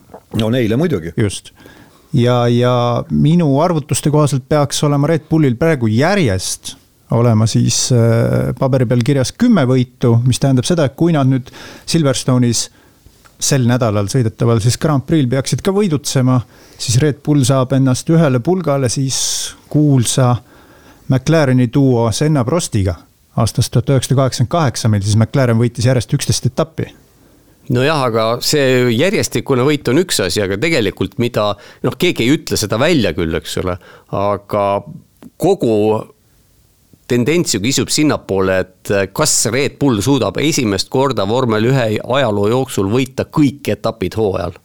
no neile muidugi. just ja, ja minu arvutuste kohaselt peaks olema Red Bullil praegu järjest olema siis äh, paberi peal kirjas kümme võitu, mis tähendab seda, et kui nad nüüd Silverstone'is sel nädalal sõidetaval siis Grand Prix'l peaksid ka võidutsema, siis Red Bull saab ennast ühele pulgale siis kuulsa McLareni duo Senna Prostiga. Aastast tuhat üheksasada kaheksakümmend kaheksa, mil siis McLaren võitis järjest üksteist etappi. Nojah, aga see järjestikune võit on üks asi, aga tegelikult mida, noh, keegi ei ütle seda välja küll, eks ole, aga kogu tendents ju kisub sinnapoole, et eh, kas Red Bull suudab esimest korda vormel ühe ajaloo jooksul võita kõik etapid hooajal.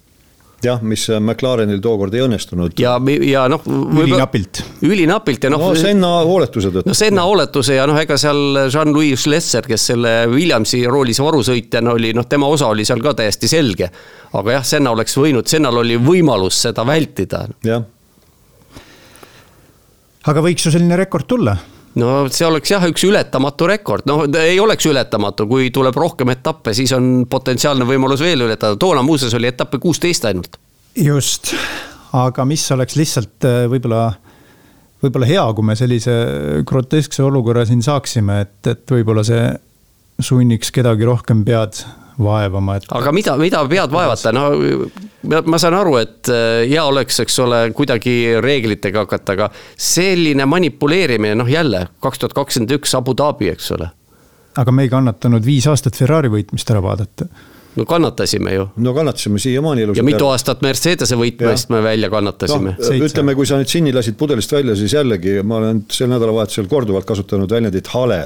jah, mis McLarenil tookord ei õnnestunud. ja, ja noh. ülinapilt. ülinapilt ja noh. no Senna hooletuse tõttu. no Senna hooletuse ja noh, ega seal Jean-Louis Schlesser, kes selle Williamsi roolis varusõitjana oli, noh, tema osa oli seal ka täiesti selge. aga jah, Senna oleks võinud, Sennal oli võimalus seda vältida. jah. aga võiks ju selline rekord tulla no see oleks jah, üks ületamatu rekord, noh ei oleks ületamatu, kui tuleb rohkem etappe, siis on potentsiaalne võimalus veel ületada, toona muuseas oli etappe kuusteist ainult. just, aga mis oleks lihtsalt äh, võib-olla, võib-olla hea, kui me sellise groteskse olukorra siin saaksime, et, et võib-olla see sunniks kedagi rohkem pead vaevama, et. aga mida, mida pead vaevata, no ma saan aru, et äh, hea oleks, eks ole, kuidagi reeglitega hakata, aga selline manipuleerimine, noh jälle kaks tuhat kakskümmend üks Abu Dhabi, eks ole. aga me ei kannatanud viis aastat Ferrari võitmist ära vaadata no kannatasime ju. no kannatasime siiamaani ilusasti. ja mitu aastat Mercedese võitmest me välja kannatasime no,. ütleme, kui sa nüüd džinni lasid pudelist välja, siis jällegi ma olen sel nädalavahetusel korduvalt kasutanud väljendit hale.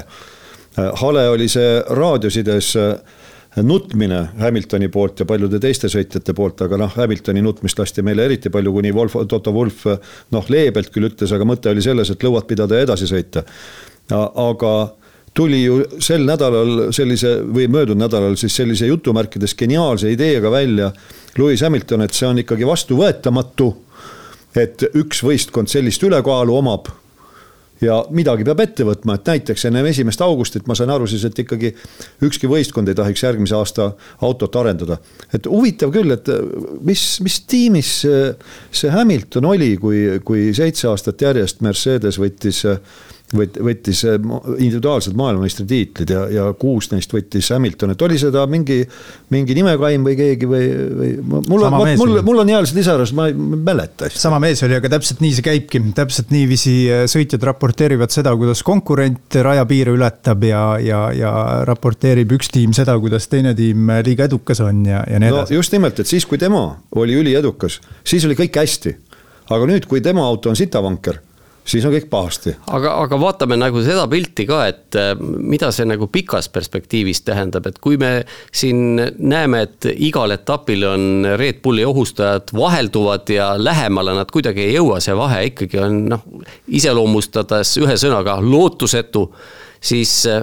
Äh, hale oli see raadiosides äh, nutmine Hamiltoni poolt ja paljude teiste sõitjate poolt, aga noh, Hamiltoni nutmist lasti meile eriti palju, kuni Wolf, Toto Wolf noh, leebelt küll ütles, aga mõte oli selles, et lõuad pidada ja edasi sõita. aga tuli ju sel nädalal sellise või möödunud nädalal siis sellise jutumärkides geniaalse ideega välja Lewis Hamilton, et see on ikkagi vastuvõetamatu. et üks võistkond sellist ülekaalu omab ja midagi peab ette võtma, et näiteks enne esimest augustit ma sain aru siis, et ikkagi ükski võistkond ei tohiks järgmise aasta autot arendada. et huvitav küll, et mis, mis tiimis see Hamilton oli, kui, kui seitse aastat järjest Mercedes võttis võt-, võttis äh, individuaalsed maailmameistritiitlid ja, ja kuus neist võttis Hamilton, et oli seda mingi, mingi nimekaim või keegi või, või mul on, mul, mul on healised lisarahast, ma ei mäleta. sama mees oli, aga täpselt nii see käibki, täpselt niiviisi äh, sõitjad raporteerivad seda, kuidas konkurent rajapiire ületab ja, ja, ja raporteerib üks tiim seda, kuidas teine tiim liiga edukas on ja, ja nii edasi no,. just nimelt, et siis, kui tema oli üliedukas, siis oli kõik hästi. aga nüüd, kui tema auto on sitavanker siis on kõik pahasti. aga, aga vaatame nagu seda pilti ka, et äh, mida see nagu pikas perspektiivis tähendab, et kui me siin näeme, et igal etapil on Red Bulli ohustajad vahelduvad ja lähemale nad kuidagi ei jõua, see vahe ikkagi on noh, iseloomustades ühe sõnaga lootusetu siis äh,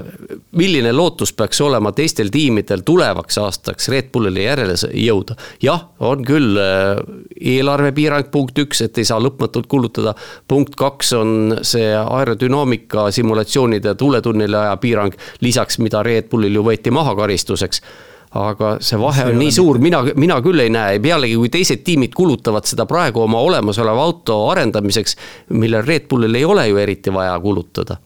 milline lootus peaks olema teistel tiimidel tulevaks aastaks Red Bullile järele jõuda? jah, on küll äh, eelarvepiirang, punkt üks, et ei saa lõpmatult kulutada. punkt kaks on see aerodünaamika simulatsioonide tuletunneli aja piirang, lisaks mida Red Bullil ju võeti maha karistuseks aga see vahe on nii suur, mina, mina küll ei näe, pealegi kui teised tiimid kulutavad seda praegu oma olemasoleva auto arendamiseks, millel Red Bullil ei ole ju eriti vaja kulutada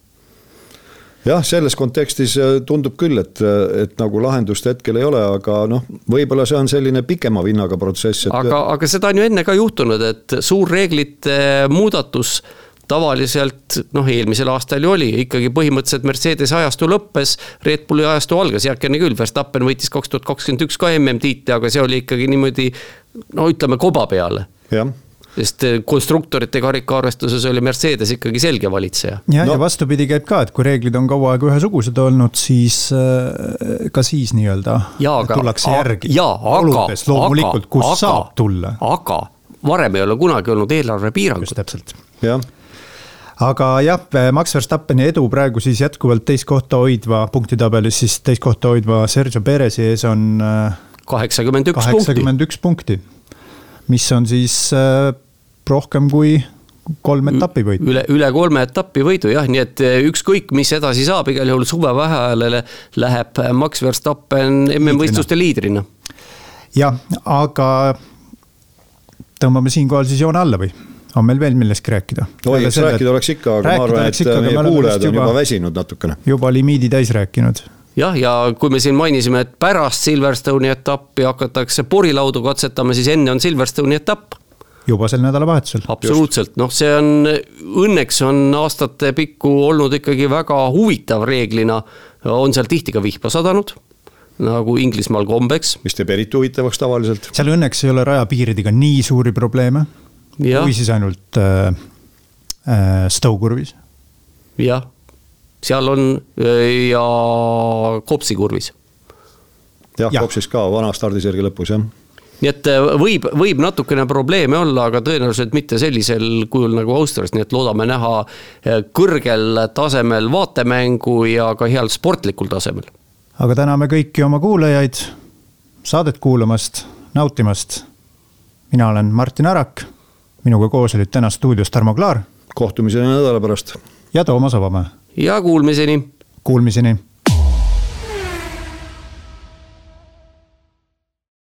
jah, selles kontekstis äh, tundub küll, et, äh, et nagu lahendust hetkel ei ole, aga noh, võib-olla see on selline pikema vinnaga protsess et.... aga, aga seda on ju enne ka juhtunud, et suur reeglite muudatus tavaliselt noh, eelmisel aastal ju oli ikkagi põhimõtteliselt Mercedese ajastu lõppes, Red Bulli ajastu algas, heakene küll, Verstappen võitis kaks tuhat kakskümmend üks ka MM-tiitli, aga see oli ikkagi niimoodi no ütleme koba peale. jah sest eh, konstruktorite karikaarvestuses oli Mercedes ikkagi selge valitseja. ja no., ja vastupidi käib ka, et kui reeglid on kaua aega ühesugused olnud, siis äh, ka siis nii-öelda tullakse järgi. aga, loomulikult, kus aga, saab tulla. aga varem ei ole kunagi olnud eelarvepiirangut. täpselt. jah aga jah, Max Verstappeni edu praegu siis jätkuvalt teist kohta hoidva punktitabelis siis teist kohta hoidva Sergio Perezi ees on. Kaheksakümmend üks punkti. kaheksakümmend üks punkti, mis on siis rohkem kui kolm etappi võitu. üle, üle kolme etappi võidu jah, nii et eh, ükskõik, mis edasi saab, igal juhul suvevaheajale läheb Max Verstappen MM-võistluste liidrina. jah, aga tõmbame siinkohal siis joone alla või? on meil veel millestki rääkida? oi, eks rääkida oleks ikka, aga ma arvan, et ikka, meie kuulajad on juba, juba väsinud natukene. juba limiidi täis rääkinud jah, ja kui me siin mainisime, et pärast Silverstone'i etappi hakatakse porilaudu katsetama, siis enne on Silverstone'i etapp juba sel nädalavahetusel. absoluutselt, noh, see on, õnneks on aastate pikku olnud ikkagi väga huvitav reeglina, on seal tihti ka vihma sadanud nagu Inglismaal kombeks. mis teeb eriti huvitavaks tavaliselt. seal õnneks ei ole rajapiiridega nii suuri probleeme. või siis ainult äh, äh, Stowe kurvis. jah, seal on äh, ja Kopsi kurvis. jah ja., Kopsis ka vana stardisärgi lõpus jah nii et äh, võib, võib natukene probleeme olla, aga tõenäoliselt mitte sellisel kujul nagu Austrias, nii et loodame näha äh, kõrgel tasemel vaatemängu ja ka heal sportlikul tasemel. aga täname kõiki oma kuulajaid saadet kuulamast, nautimast. mina olen Martin Arak, minuga koos olid täna stuudios Tarmo Klaar. kohtumiseni nädala pärast. ja Toomas Avamäe. ja kuulmiseni. Kuulmiseni